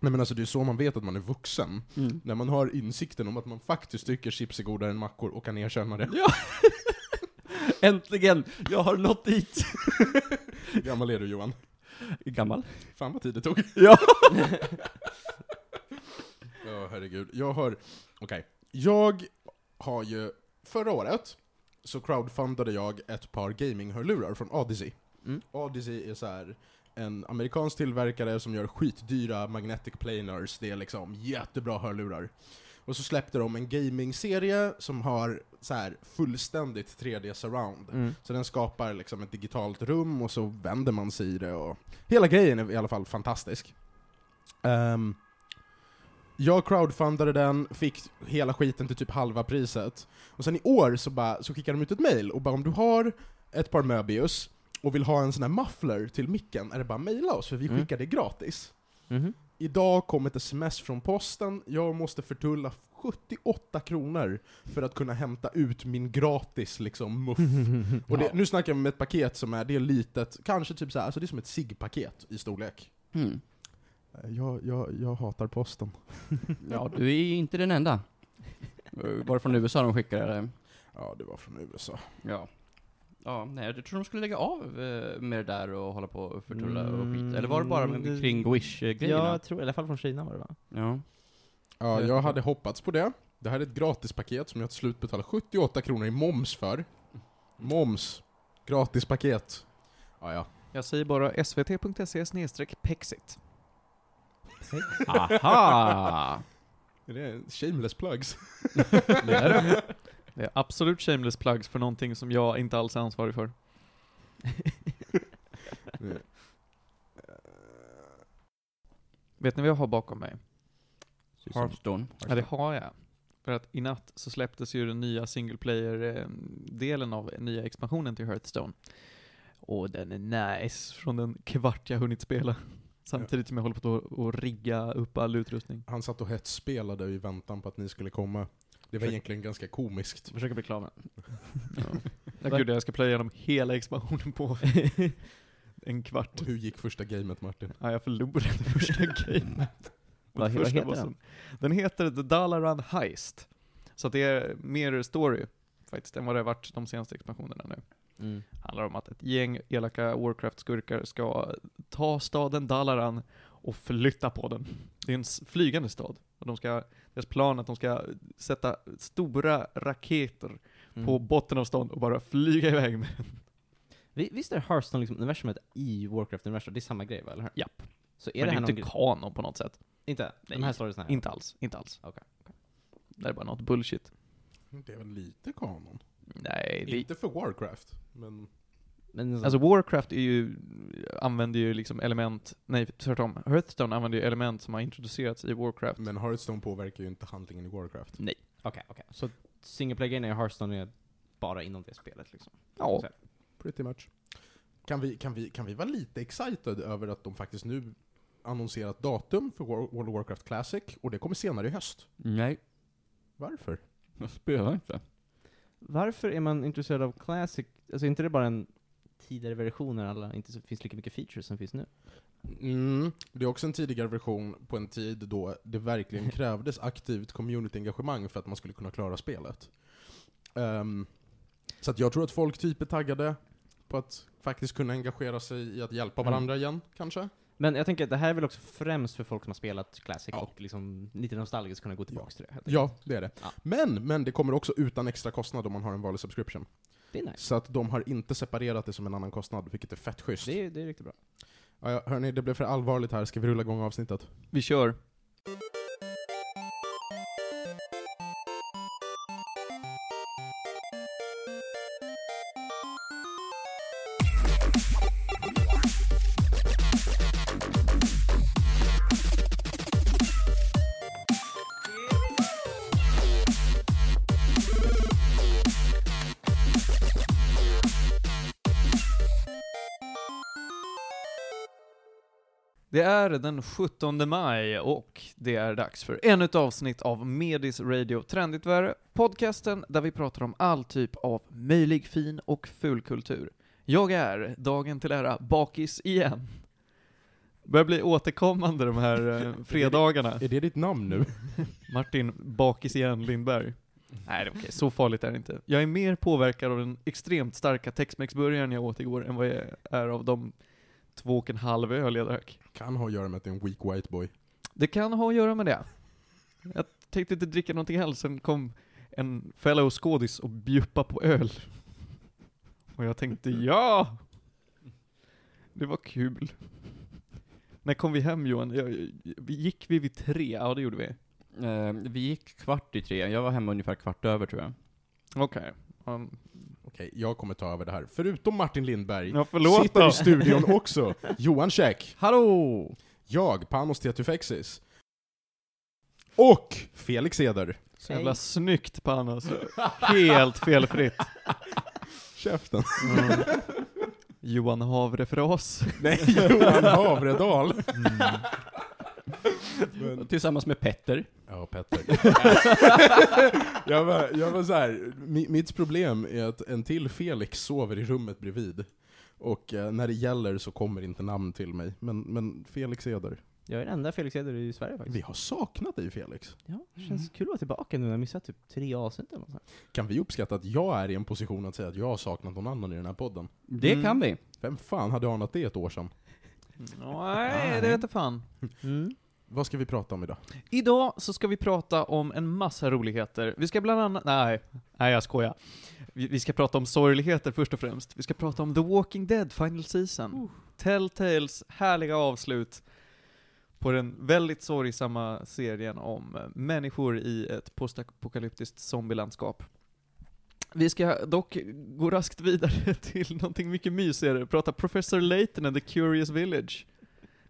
Nej men alltså det är så man vet att man är vuxen. Mm. När man har insikten om att man faktiskt tycker chips är godare än mackor och kan erkänna det. Ja! Äntligen! Jag har nått dit! Hur gammal är du Johan? Gammal? Fan vad tid det tog. Ja! Ja, herregud. Jag har, okej. Jag har ju, förra året så crowdfundade jag ett par gaming-hörlurar från Odyssey. Mm. Odyssey är så här en amerikansk tillverkare som gör skitdyra magnetic planars, det är liksom jättebra hörlurar. Och så släppte de en gaming-serie som har så här fullständigt 3D surround. Mm. Så den skapar liksom ett digitalt rum och så vänder man sig i det och... Hela grejen är i alla fall fantastisk. Ehm, jag crowdfundade den, fick hela skiten till typ halva priset. Och sen i år så, bara, så skickade de ut ett mail och bara om du har ett par Möbius och vill ha en sån här muffler till micken, är det bara att mejla oss för vi Mm. skickar det gratis. Mhm. Idag kom ett sms från posten, jag måste förtulla 78 kronor för att kunna hämta ut min gratis liksom muff. Och det, nu snackar vi om ett paket som är, det är litet, kanske typ så här, alltså det är som ett SIG-paket i storlek. Mm. Eh, Jag, jag, jag hatar posten. Ja, du är inte den enda. Var det från USA de skickade eller? Ja, det var från USA. Ja. Ja, nej, jag tror de skulle lägga av eh, med det där och hålla på och förtulla och skit. Eller var det bara med, Mm, det- kring Ja, Wish-grejerna? jag tror, i alla fall från Kina var det va? Ja. Ja, Jag hade hoppats på det. Det här är ett gratispaket som jag till slut betalar 78 kronor i moms för. Moms. Gratispaket. Ja, ja. Jag säger bara svt.se pexit. Aha! Är det shameless plugs? Det är det. Det är absolut shameless plugs för någonting som jag inte alls är ansvarig för. Vet ni vad jag har bakom mig? Hearthstone. Ja, det har jag. För att i natt så släpptes ju den nya single player-delen av nya expansionen till Hearthstone. Och den är nice, från den kvart jag hunnit spela. Samtidigt som jag håller på att att rigga upp all utrustning. Han satt och hetsspelade i väntan på att ni skulle komma. Det var egentligen ganska komiskt. Försöker bli klar med Ja. Ja, gud, jag ska playa igenom hela expansionen på en kvart. Och hur gick första gamet Martin? Ja, jag förlorade första gamet. Vad- första heter bossen. Den heter The Dalaran Heist. Så att det är mer story, faktiskt, än vad det har varit de senaste expansionerna nu. Mm. handlar om att ett gäng elaka Warcraft-skurkar ska ta staden Dalaran och flytta på den. Det är en flygande stad. Och de ska, deras plan är att de ska sätta stora raketer Mm. på botten av stan och bara flyga iväg med Visst är Hearthstone liksom universumet i Warcraft-universum? Det är samma grej va, eller hur? Japp. Så är Men det det här är någon inte kanon på något sätt. Inte? Nej. De här storiesna? Inte alls, inte alls. Okej, Det är bara något bullshit. Det är väl lite kanon? Nej, det, Inte för Warcraft, men... Men Alltså Warcraft är ju, använder ju liksom element, nej tvärtom, Hearthstone använder ju element som har introducerats i Warcraft. Men Hearthstone påverkar ju inte handlingen i Warcraft. Okej, okej. Så single play-grejen i Hearthstone är bara inom det spelet liksom? Ja. Så- Pretty much. Kan vi, kan, vi, kan vi vara lite excited över att de faktiskt nu annonserat datum för War- World of Warcraft Classic, och det kommer senare i höst? Nej, Varför? jag spelar inte. Varför är man intresserad av Classic? Alltså inte det bara en tidigare version när alla inte så- finns lika mycket features som finns nu? Mm, det är också en tidigare version på en tid då det verkligen krävdes aktivt community-engagemang för att man skulle kunna klara spelet. Ehm, så att jag tror att folk typ är taggade på att faktiskt kunna engagera sig i att hjälpa Mm. varandra igen, kanske? Men jag tänker att det här är väl också främst för folk som har spelat Classic Ja. och liksom lite nostalgiskt kunna gå tillbaka till det. Ja, det är det. Ja. Men, men det kommer också utan extra kostnad om man har en vanlig subscription. Det är nice. Så att de har inte separerat det som en annan kostnad, vilket är fett schysst. Det är, det är riktigt bra. Ja, ja, hörni, det blev för allvarligt här. Ska vi rulla igång avsnittet? Vi kör. Det är den 17 maj och det är dags för ännu ett avsnitt av Medis Radio Trendigt Värre, podcasten där vi pratar om all typ av möjlig fin och ful kultur. Jag är, dagen till ära, bakis igen. Börjar bli återkommande de här eh, fredagarna. Är det ditt namn nu? Martin Bakis igen Lindberg. Nej, det är okej. Så farligt är det inte. Jag är mer påverkad av den extremt starka Tex-Mex-burgaren jag åt igår än vad jag är av de två och en halv öl jag drack. Kan ha att göra med att det är en weak white boy. Det kan ha att göra med det. Jag tänkte inte dricka någonting alls, sen kom en fellow skådis och bjuppa på öl. Och jag tänkte ja! Det var kul. När kom vi hem Johan? Vi gick vi vid tre? Ja det gjorde vi. Eh, vi gick kvart i tre, jag var hemma ungefär kvart över tror jag. Okej. Um, Okej, jag kommer ta över det här. Förutom Martin Lindberg, ja sitter då. i studion också Johan Käck, Hallå! jag, Panos Tetufexis, och Felix Eder. Så jävla snyggt Panos. Helt felfritt. Käften. Mm. Johan Havrefras. Nej, Johan Havredal. Men, Tillsammans med Petter. ja, Petter. jag var, jag var så här. mi- mitt problem är att en till Felix sover i rummet bredvid. Och eh, när det gäller så kommer inte namn till mig. Men, men Felix Eder. Jag är den enda Felix Eder i Sverige faktiskt. Vi har saknat dig Felix. Ja, det känns kul att vara tillbaka nu när jag missat typ tre avsnitt eller något. Kan vi uppskatta att jag är i en position att säga att jag har saknat någon annan i den här podden? Det Mm. kan vi. Vem fan hade anat det ett år sedan? Nej, det vet jag fan. Mm. Vad ska vi prata om idag? Idag så ska vi prata om en massa roligheter. Vi ska bland annat, nej, nej jag skojar. Vi, vi ska prata om sorgligheter först och främst. Vi ska prata om The Walking Dead Final Season. Telltales härliga avslut på den väldigt sorgsamma serien om eh, människor i ett postapokalyptiskt zombielandskap. Vi ska dock gå raskt vidare till någonting mycket mysigare, prata Professor Layton and the Curious Village.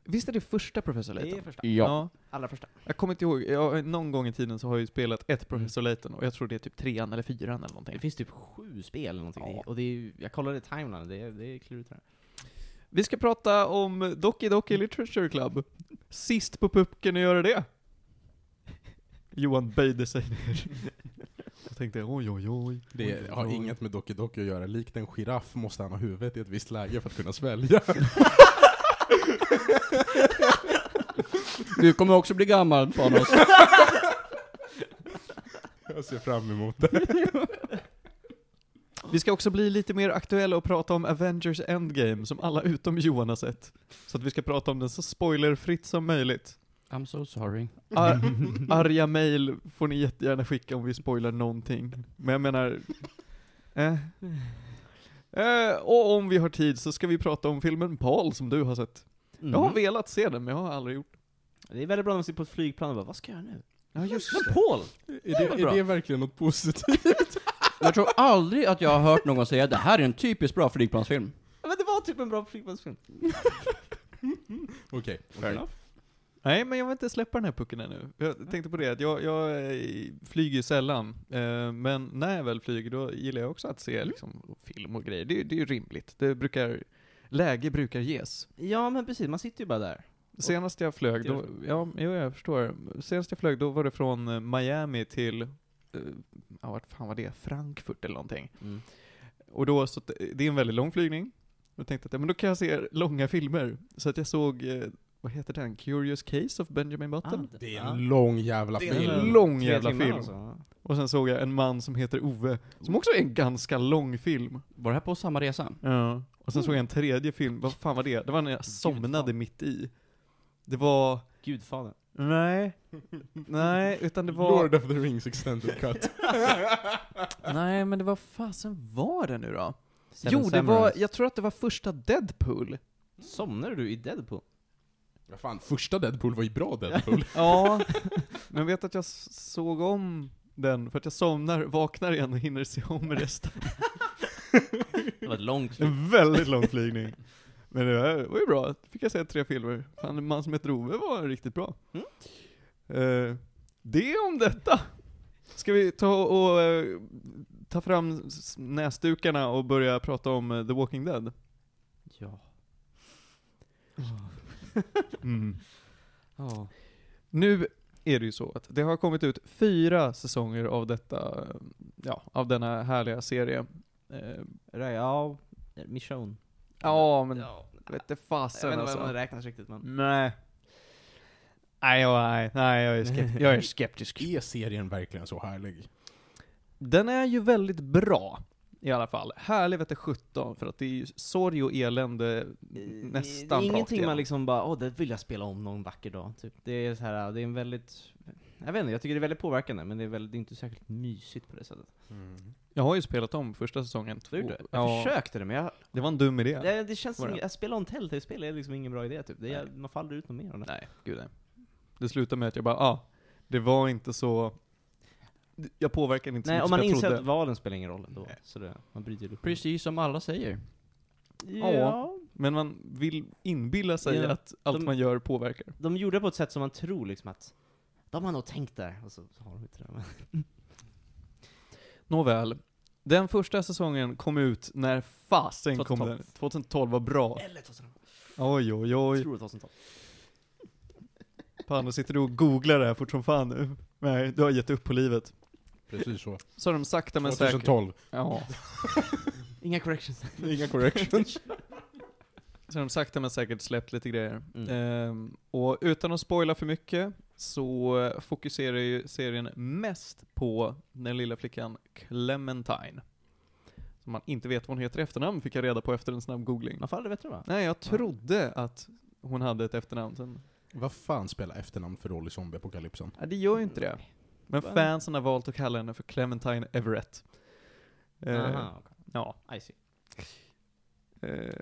Visst är det första Professor Det Layton? är första. Ja. Allra första. Jag kommer inte ihåg, jag, någon gång i tiden så har jag ju spelat ett Professor Layton, och jag tror det är typ trean eller fyran eller Det någonting. finns typ sju spel eller någonting. Ja. Och det är, jag kollade timeline, det är, det är klurigt det här. Vi ska prata om Doki Doki Literature Club. Sist på pucken att göra det. Johan böjde sig ner. Jag tänkte oj oj oj. Det Oj, har inget med Doki Doki att göra. Likt en giraff måste han ha huvudet i ett visst läge för att kunna svälja. Du kommer också bli gammal, Panos. Jag ser fram emot det. Vi ska också bli lite mer aktuella och prata om Avengers Endgame, som alla utom Johan har sett. Så att vi ska prata om den så spoilerfritt som möjligt. I'm so sorry. Ar arga mail får ni jättegärna skicka om vi spoilar någonting. Men jag menar... Eh. Eh, och om vi har tid så ska vi prata om filmen Paul som du har sett. Mm. Jag har velat se den, men jag har aldrig gjort Det är väldigt bra när man sitter på ett flygplan och bara, vad ska jag göra nu? Ja just Men Paul! Är det, är det verkligen något positivt? Jag tror aldrig att jag har hört någon säga det här är en typiskt bra flygplansfilm. Ja, Men det var typ en bra flygplansfilm. Okej. Fair enough. Nej, men jag vill inte släppa den här pucken ännu. Jag tänkte på det, att jag, jag eh, flyger ju sällan. Eh, men när jag väl flyger, då gillar jag också att se liksom, film och grejer. Det, det är ju rimligt. Det brukar, läge brukar ges. Ja men precis, man sitter ju bara där. Senast jag flög, då, ja, jo, jag förstår. Senast jag flög, då var det från eh, Miami till, eh, ja vart fan var det? Frankfurt eller någonting. Mm. Och då, så det är en väldigt lång flygning. Jag tänkte att, ja, men då kan jag se långa filmer. Så att jag såg, eh, vad heter den? Curious Case of Benjamin Button? Det är en lång jävla Det är film. en lång jävla film. alltså. Och sen såg jag En man som heter Ove, som också är en ganska lång film. Var det här på samma resa? Ja. Och sen såg jag en tredje film, vad fan var det? Det var när jag somnade mitt i. Det var... Gudfadern. Nej. Nej, utan det var... Lord of the Rings extended cut. Nej, men det var fasen var det nu då? Seven jo, det var, jag tror att det var första Deadpool. Somnade du i Deadpool? Ja, fan, första Deadpool var ju bra Deadpool. Ja, men vet att jag såg om den, för att jag somnar, vaknar igen och hinner se om resten. Det var ett långt flyg. En väldigt lång flygning. Men det var var ju bra, Då fick jag se tre filmer. Fan, en man som heter Ove var riktigt bra. Mm. Eh, det om detta. Ska vi ta och eh, ta fram näsdukarna och börja prata om eh, The Walking Dead? Ja. Mm. Ja. Nu är det ju så att det har kommit ut fyra säsonger av detta, ja, av denna härliga serie. Eh, Ja, mission. ja, men Ja. Vet inte Jag fasen vet inte vad man alltså. räknas riktigt men. Nej. Nej, jag- nej, nej, jag är, jag är skeptisk. Är serien verkligen så härlig? Den är ju väldigt bra. I alla fall. Härlig vete 17, för att det är ju sorg och elände nästan Det är rakt ingenting man liksom bara, åh det vill jag spela om någon vacker dag. Typ. Det är så här, det är en väldigt, jag vet inte, jag tycker det är väldigt påverkande, men det är, väldigt, det är inte särskilt mysigt på det sättet. Jag har ju spelat om första säsongen. Du gjorde det? Två- Jag Ja, försökte det, men jag, det var en dum idé. det, det känns som, att spela om Telltale-spel är liksom ingen bra idé typ. Det är, man faller ut något mer av det. Nej, gud nej. Det slutade med att jag bara, ah, det var inte så... Jag påverkade inte så Nej, mycket om som man jag inser trodde. att valen spelar ingen roll ändå. Nej. Så det, man bryter ju upp. Precis som alla säger. Ja. Men man vill inbilla sig Ja, att allt de- man gör påverkar. De gjorde det på ett sätt som man tror liksom att, de har nog tänkt där, och så, så har de inte det. Men. Nåväl. Den första säsongen kom ut när fasen kom 2012. den. 2012 var bra. Eller 2012. Oj, oj, Jag oj. tror det 2012. Fan, då sitter du och googlar det här fort som fan nu. Nej, du har gett upp på livet. Precis så. Så de sakta men säkert... 2012. Ja. Inga corrections. Inga corrections. Så de sakta men säkert släppt lite grejer. Mm. Ehm, och utan att spoila för mycket, så fokuserar ju serien mest på den lilla flickan Clementine. Som man inte vet vad hon heter i efternamn, fick jag reda på efter en snabb googling. Man veta det va? Nej, jag trodde att hon hade ett efternamn sen. Vad fan spelar efternamn för roll i zombieapokalypsen? Nej, det gör ju inte det. Men fansen har valt att kalla henne för Clementine Everett. Eh, Aha, okej. ja. I see. Eh,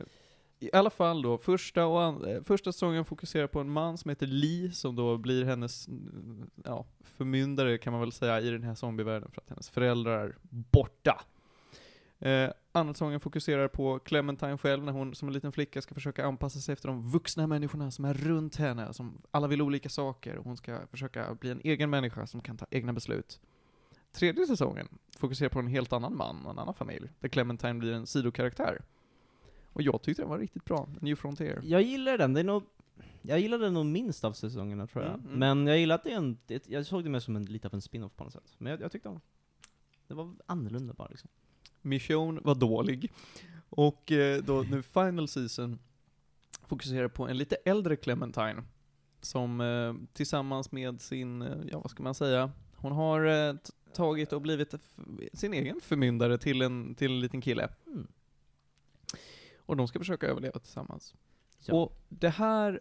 I alla fall då, första, och an- eh, första säsongen fokuserar på en man som heter Lee, som då blir hennes mm, ja, förmyndare kan man väl säga i den här zombievärlden, för att hennes föräldrar är borta. Eh, andra säsongen fokuserar på Clementine själv, när hon som en liten flicka ska försöka anpassa sig efter de vuxna människorna som är runt henne, som alla vill olika saker, och hon ska försöka bli en egen människa som kan ta egna beslut. Tredje säsongen fokuserar på en helt annan man och en annan familj, där Clementine blir en sidokaraktär. Och jag tyckte den var riktigt bra, New Frontier. Jag gillar den, det är nog, jag gillade den nog minst av säsongerna tror jag. Mm, mm. Men jag gillade det, en, det, jag såg det mer som en, lite av en spin-off på något sätt. Men jag, jag tyckte om det var annorlunda bara liksom. Mission var dålig. Och eh, då nu Final Season fokuserar på en lite äldre Clementine. Som eh, tillsammans med sin, eh, ja vad ska man säga, hon har tagit och blivit sin egen förmyndare till en, till en liten kille. Mm. Och de ska försöka överleva tillsammans. Ja. Och det här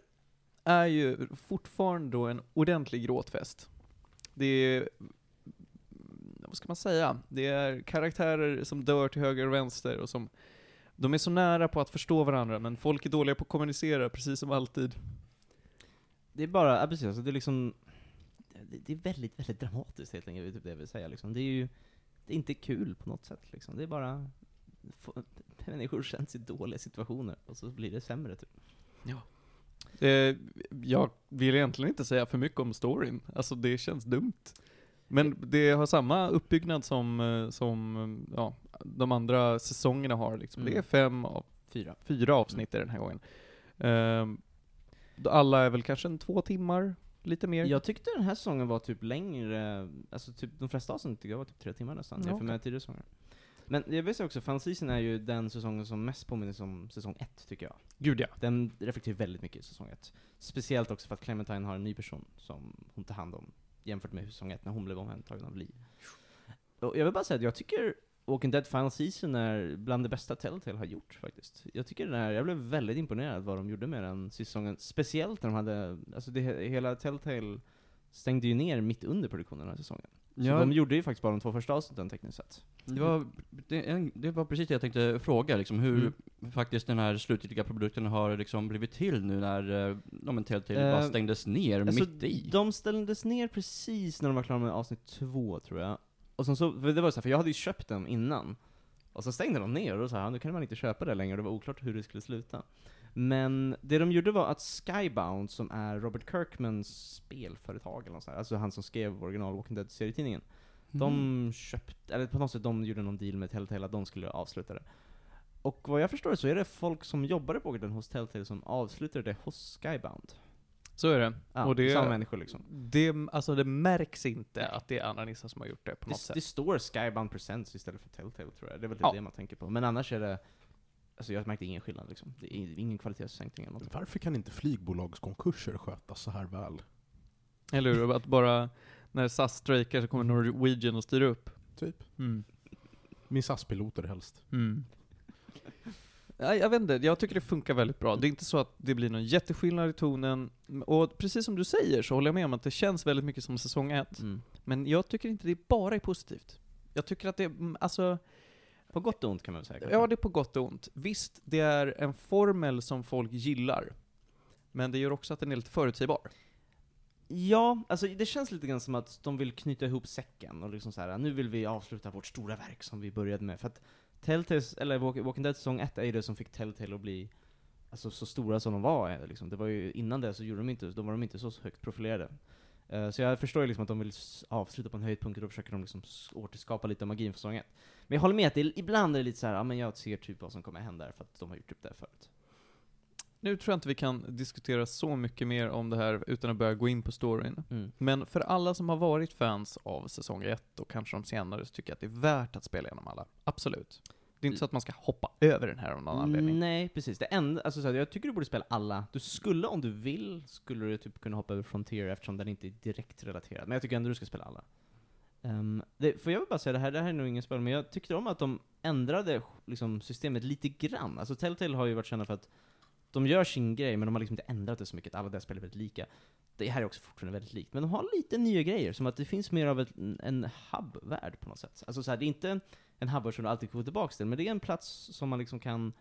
är ju fortfarande då en ordentlig gråtfest. Det är, vad ska man säga? Det är karaktärer som dör till höger och vänster och som, de är så nära på att förstå varandra, men folk är dåliga på att kommunicera, precis som alltid. Det är bara, ja, precis, alltså det är liksom, det, det är väldigt, väldigt dramatiskt helt enkelt, typ det jag vill säga liksom. Det är ju, det är inte kul på något sätt liksom. Det är bara, människor känns i dåliga situationer, och så blir det sämre typ. Eh, jag vill egentligen inte säga för mycket om storyn, alltså det känns dumt. Men det har samma uppbyggnad som, eh, som eh, ja, de andra säsongerna har liksom. Mm. Det är fem av Fyra. fyra avsnitt i den här gången. Då alla är väl kanske en två timmar, lite mer. Jag tyckte den här säsongen var typ längre, alltså typ de flesta avsnitt tycker jag var typ tre timmar nästan, Ja, jämfört med okej. tidigare säsonger. Men jag vill säga också, Season är ju den säsongen som mest påminner om säsong ett, tycker jag. Gud ja. Den reflekterar väldigt mycket i säsong ett. Speciellt också för att Clementine har en ny person som hon tar hand om, jämfört med säsong 1, när hon blev omhändertagen av Lee. Och jag vill bara säga att jag tycker Walking Dead Final Season är bland det bästa Telltale har gjort faktiskt. Jag tycker den här, jag blev väldigt imponerad vad de gjorde med den säsongen. Speciellt när de hade, alltså det, hela Telltale stängde ju ner mitt under produktionen den här säsongen. Så Ja, de gjorde ju faktiskt bara de två första avsnitten tekniskt sett. det, var, det, det var precis det jag tänkte fråga, liksom, hur faktiskt den här slutgiltiga produkten har liksom blivit till nu när, eh, ja men Telltale Eh, bara stängdes ner Alltså, mitt i. De ställdes ner precis när de var klara med avsnitt två, tror jag. Och sen så, för det var så här, för jag hade ju köpt dem innan. Och så stängde de ner, och då sa han, nu kan man inte köpa det längre, och det var oklart hur det skulle sluta. Men det de gjorde var att Skybound, som är Robert Kirkmans spelföretag eller något sånt alltså han som skrev original Walking Dead-serietidningen, Mm. de köpte, eller på något sätt, de gjorde någon deal med Telltale att de skulle avsluta det. Och vad jag förstår så är det folk som jobbade på Dead hos Telltale som avslutade det hos Skybound. Så är det. Ja, och det, samma människor liksom. det, alltså det märks inte att det är andra nissar som har gjort det på Det, något det sätt. står Skybound Presents istället för Telltale tror jag. Det är väl typ Ja. det man tänker på. Men annars är det alltså jag märkte ingen skillnad liksom. Det är ingen kvalitetssänkning eller något. Varför kan inte flygbolagskonkurser skötas så här väl? Eller hur? Att bara, när SAS strejkar så kommer Norwegian och styr upp. Typ. Mm. Min SAS-piloter helst. Mm. Ja, jag vet inte, jag tycker det funkar väldigt bra. Det är inte så att det blir någon jätteskillnad i tonen, och precis som du säger så håller jag med om att det känns väldigt mycket som säsong 1. Mm. Men jag tycker inte det bara är positivt. Jag tycker att det, mm, alltså, På gott och ont kan man väl säga. kanske. ja det är på gott och ont. Visst, det är en formel som folk gillar. Men det gör också att den är lite förutsägbar. Ja, alltså det känns lite grann som att de vill knyta ihop säcken och liksom så här. nu vill vi avsluta vårt stora verk som vi började med. För att Telltales, eller Walk- Walking Dead säsong 1 är ju det som fick Telltale att bli alltså, så stora som de var. eh, Liksom. Det var ju, innan det så gjorde de inte, då var de inte så högt profilerade. Eh, så jag förstår ju liksom att de vill avsluta på en höjdpunkt och då försöker de liksom återskapa lite av magin för säsong 1. Men jag håller med att det, ibland är det lite så här, ja men jag ser typ vad som kommer hända för att de har gjort typ det förut. Nu tror jag inte vi kan diskutera så mycket mer om det här utan att börja gå in på storyn. Mm. Men för alla som har varit fans av säsong 1 och kanske de senare så tycker jag att det är värt att spela igenom alla. Absolut. Det är inte så att man ska hoppa över den här av någon anledning. Nej, precis. Det enda, alltså, så här, jag tycker du borde spela alla. Du skulle, om du vill, skulle du typ kunna hoppa över Frontier eftersom den inte är direkt relaterad. Men jag tycker ändå du ska spela alla. Um, det, för jag vill bara säga, det här, det här är nog ingen spel, men jag tyckte om att de ändrade liksom, systemet lite grann. Alltså Telltale har ju varit kända för att de gör sin grej, men de har liksom inte ändrat det så mycket. Alla deras spel är väldigt lika. Det här är också fortfarande väldigt likt, men de har lite nya grejer, som att det finns mer av ett, en hub-värld på något sätt. Alltså så här, det är inte en hub som du alltid får tillbaka till, men det är en plats som man liksom kan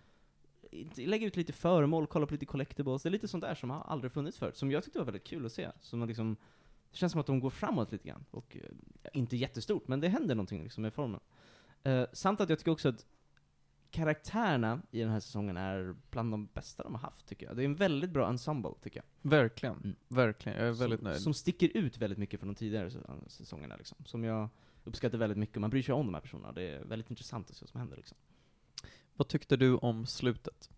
lägga ut lite föremål, kolla på lite collectibles, det är lite sånt där som har aldrig funnits förut, som jag tyckte var väldigt kul att se. Som man liksom, det känns som att de går framåt lite grann, och eh, inte jättestort, men det händer någonting liksom med formen. Eh, samt att jag tycker också att karaktärerna i den här säsongen är bland de bästa de har haft, tycker jag. Det är en väldigt bra ensemble, tycker jag. Verkligen. Mm. Verkligen. Jag är väldigt som, nöjd. Som sticker ut väldigt mycket från de tidigare säs- säsongerna, liksom. Som jag uppskattar väldigt mycket, man bryr sig om de här personerna. Det är väldigt intressant att se vad som händer, liksom. Vad tyckte du om slutet?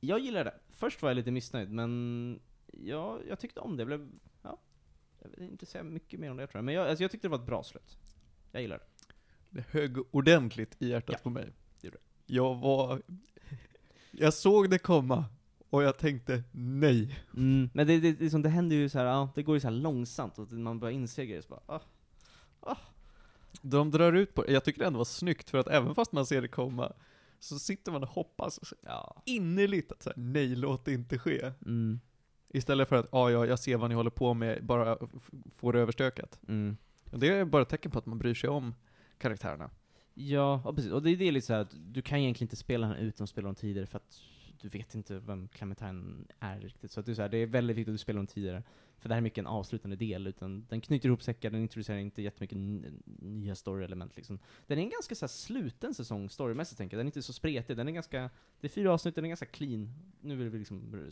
Jag gillar det. Först var jag lite missnöjd, men ja, jag tyckte om det. Jag blev, ja, jag vill inte säga mycket mer om det tror jag, men jag, alltså, jag tyckte det var ett bra slut. Jag gillar det. Det högg ordentligt i hjärtat Ja, på mig. det gjorde Jag var... Jag såg det komma, och jag tänkte nej. Mm, men det, det, liksom, det händer ju så här, ja, det går ju så här långsamt, och man börjar inse grejer, så bara, ah, De drar ut på Jag tycker det ändå var snyggt, för att även fast man ser det komma, så sitter man och hoppas ja. innerligt att så här, nej, låt det inte ske. Mm, Istället för att, ja, ja, jag ser vad ni håller på med, bara f- få det överstökat. mm. Och det är bara ett tecken på att man bryr sig om karaktärerna. Ja, ja, precis. Och det, det är lite så här att du kan egentligen inte spela den utan att spela dem tidigare, för att du vet inte vem Clementine är riktigt. Så att det, är så här, det är väldigt viktigt att du spelar dem tidigare. För det här är mycket en avslutande del, utan den knyter ihop säckar, den introducerar inte jättemycket nya story-element liksom. Den är en ganska så här, sluten säsong storymässigt tänker jag, den är inte så spretig, den är ganska, det är fyra avsnitt, den är ganska clean. Nu vill vi liksom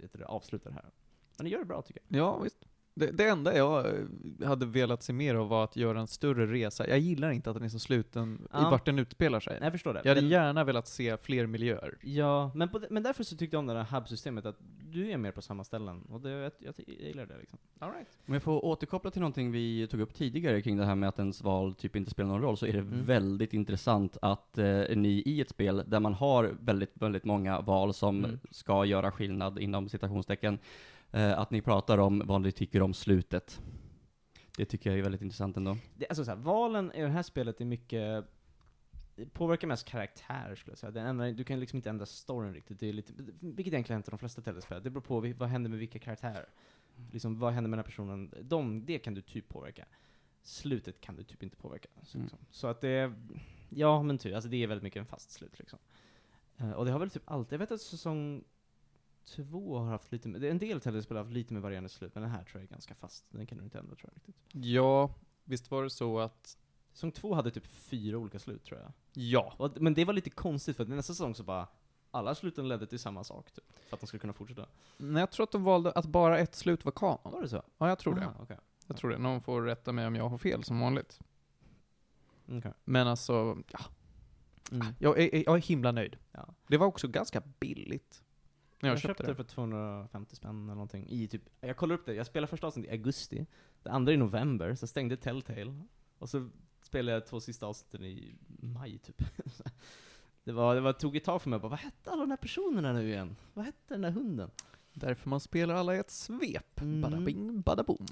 heter det, avsluta det här. Men den gör det bra tycker jag. Ja, visst. Det, det enda jag eh, hade velat se mer av var att göra en större resa. Jag gillar inte att den är så sluten i Ja. vart den utspelar sig. Nej, jag förstår det. Jag hade Men- gärna velat se fler miljöer. Ja, men, på, det- men därför så tyckte jag om det här hub-systemet, att du är mer på samma ställen, och det, jag, jag, jag gillar det liksom. All right. Om jag får återkoppla till någonting vi tog upp tidigare kring det här med att ens val typ inte spelar någon roll, så är det Mm. väldigt intressant att eh, ni i ett spel där man har väldigt, väldigt många val som Mm. ska göra skillnad inom citationstecken, eh, att ni pratar om vad ni tycker om slutet. Det tycker jag är väldigt intressant ändå. det, alltså så här, valen i det här spelet är mycket, påverkar mest karaktär skulle jag säga. Den ändrar, du kan liksom inte ändra storyn riktigt, det är lite, vilket egentligen hänt i de flesta tv-spel. Det beror på vad händer med vilka karaktärer. Liksom, vad händer med den här personen? De, det kan du typ påverka. Slutet kan du typ inte påverka. Så, Mm. liksom. så att det, ja men typ, alltså det är väldigt mycket en fast slut liksom. Eh, och det har väl typ alltid, jag vet att säsong två har haft lite, det är en del tv-spel har haft lite mer varierande slut, men den här tror jag är ganska fast. Den kan du inte ändra tror jag riktigt. Ja, visst var det så att, Säsong två hade typ fyra olika slut tror jag. ja. Och, men det var lite konstigt för att nästa säsong så bara, alla sluten ledde till samma sak typ. För att de skulle kunna fortsätta. Nej, jag tror att de valde att bara ett slut var kanon. Var det så? Ja, jag tror det. Aha, okej. Jag tror det. Någon får rätta mig om jag har fel, som vanligt. Okej. Men alltså, ja, Mm. jag, är, jag är himla nöjd. Ja. Det var också ganska billigt. Jag, Jag, köpte det för 250 spänn eller någonting. I typ, jag kollar upp det, jag spelade första avsnittet i augusti. Det andra i november, så stängde Telltale. Och så spelade jag två sista avsnitten i maj typ. Det var, det var, tog ett tag för mig, bara, vad hette alla de här personerna nu igen? Vad hette den där hunden? Därför man spelar alla i ett svep. Mm. Bada bing, bada boom.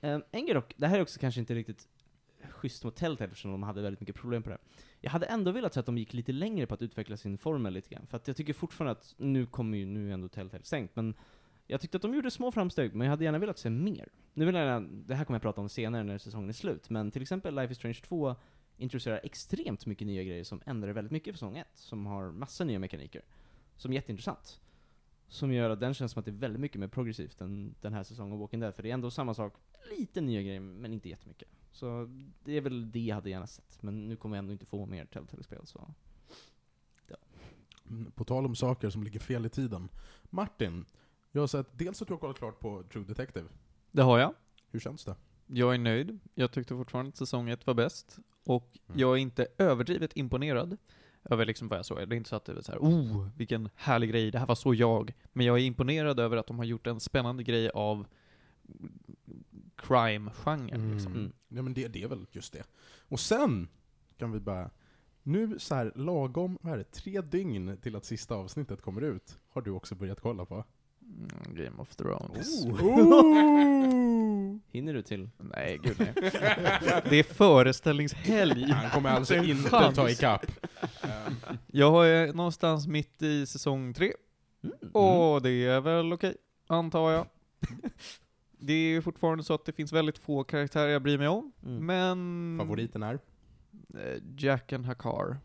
Um, en grej dock, det här är också kanske inte riktigt schysst mot Telltale eftersom de hade väldigt mycket problem på det. Jag hade ändå velat se att de gick lite längre på att utveckla sin formel lite grann. För att jag tycker fortfarande att, nu kommer ju, nu är ändå Telltale sänkt, men jag tyckte att de gjorde små framsteg, men jag hade gärna velat se mer. Nu vill jag gärna, det här kommer jag prata om senare när säsongen är slut, men till exempel Life is Strange 2 introducerar extremt mycket nya grejer som ändrar väldigt mycket för säsong 1, som har massa nya mekaniker. Som är jätteintressant. Som gör att den känns som att det är väldigt mycket mer progressivt än den här säsongen av Walking Dead, för det är ändå samma sak, lite nya grejer, men inte jättemycket. Så det är väl det jag hade gärna sett, men nu kommer jag ändå inte få mer Telltale-spel, så... Mm, På tal om saker som ligger fel i tiden. Martin, jag har sett dels att du har kollat klart på True Detective. Det har jag. Hur känns det? Jag är nöjd. Jag tyckte fortfarande att säsong ett var bäst. Och Mm. jag är inte överdrivet imponerad över liksom vad jag såg. Det är inte så att det är så här, oh, vilken härlig grej, det här var så jag. Men jag är imponerad över att de har gjort en spännande grej av crime-genren. Liksom. Mm. Ja men det, det är väl just det. Och sen kan vi bara, nu så här lagom, vad är det, tre dygn till att sista avsnittet kommer ut, har du också börjat kolla på. Mm, Game of Thrones. Oh. Hinner du till? Nej, gud nej. det är föreställningshelg. Han kommer alltså inte chans. ta ikapp. Jag är någonstans mitt i säsong tre. Mm. Och det är väl okej, antar jag. Det är ju fortfarande så att det finns väldigt få karaktärer jag bryr mig om, Mm. men... Favoriten är Eh, Jack and Hagar.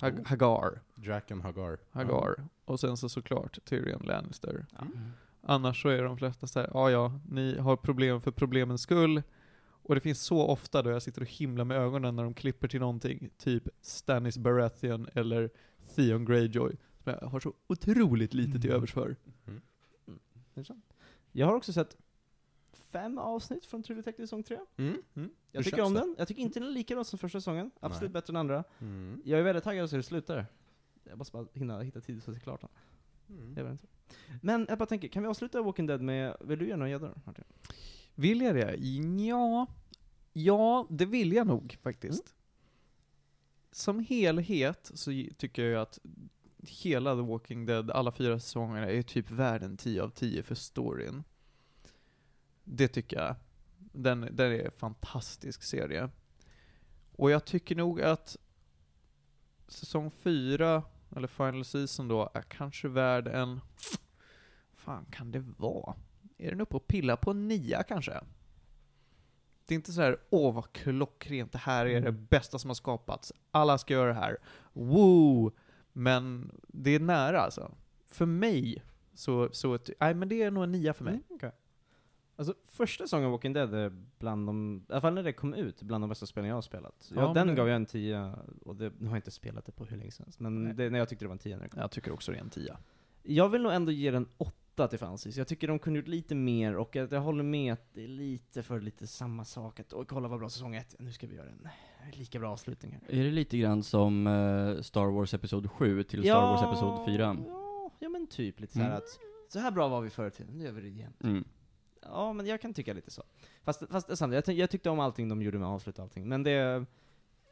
Hag- Oh. Hagar. Jack and Hagar. Hagar. Och sen så såklart Tyrion Lannister. Ja. Annars så är de flesta så här, ja ja, ni har problem för problemens skull. Och det finns så ofta då jag sitter och himlar med ögonen när de klipper till någonting, typ Stannis Baratheon eller Theon Greyjoy. Som jag har så otroligt lite till Mm. övers för. Intressant. Jag har också sett fem avsnitt från True Detective säsong 3. Mm. Jag Hur tycker om det? den. Jag tycker inte den är lika bra som första säsongen. Absolut Nej. bättre än andra. Mm. Jag är väldigt taggad att se hur det slutar. Jag måste bara hinna hitta tid så att det är klart. Mm. Vet inte. Men jag bara tänker, kan vi avsluta Walking Dead med, vill du göra några gäddor Martin? Vill jag det? Ja, ja det vill jag nog faktiskt. Som helhet så tycker jag att hela The Walking Dead, alla fyra säsongerna, är typ värd en 10 av 10 för storyn. Det tycker jag. Den, den är en fantastisk serie. Och jag tycker nog att säsong 4, eller Final Season då, är kanske värd en... fan kan det vara? Är den uppe och pillar på en nia kanske? Det är inte så här, åh vad klockrent, det här är det bästa som har skapats. Alla ska göra det här. Woo! Men det är nära alltså. För mig, så, så nej men det är nog en nia för mig. Mm, okej. Alltså, första säsongen av Walking Dead är bland de, i alla fall när det kom ut, bland de bästa spelen jag har spelat. Ja, Ja, men den det- gav jag en 10, och det, nu har jag inte spelat det på hur länge helst, men det, när jag tyckte det var en 10 när det kom. Jag tycker också det är en tia. Jag vill nog ändå ge den 8 till Francis. Jag tycker de kunde gjort lite mer, och att jag håller med att det är lite för lite samma sak. Att, oj, kolla vad bra säsong 1, nu ska vi göra en lika bra avslutning här. Är det lite grann som eh, Star Wars Episod 7 till Star Wars Episod 4? Ja, ja men typ lite så här Mm. att, så här bra var vi förr i tiden, nu gör vi det igen. Mm. Ja, men jag kan tycka lite så. Fast, fast jag, ty- jag tyckte om allting de gjorde med att avsluta allting, men det...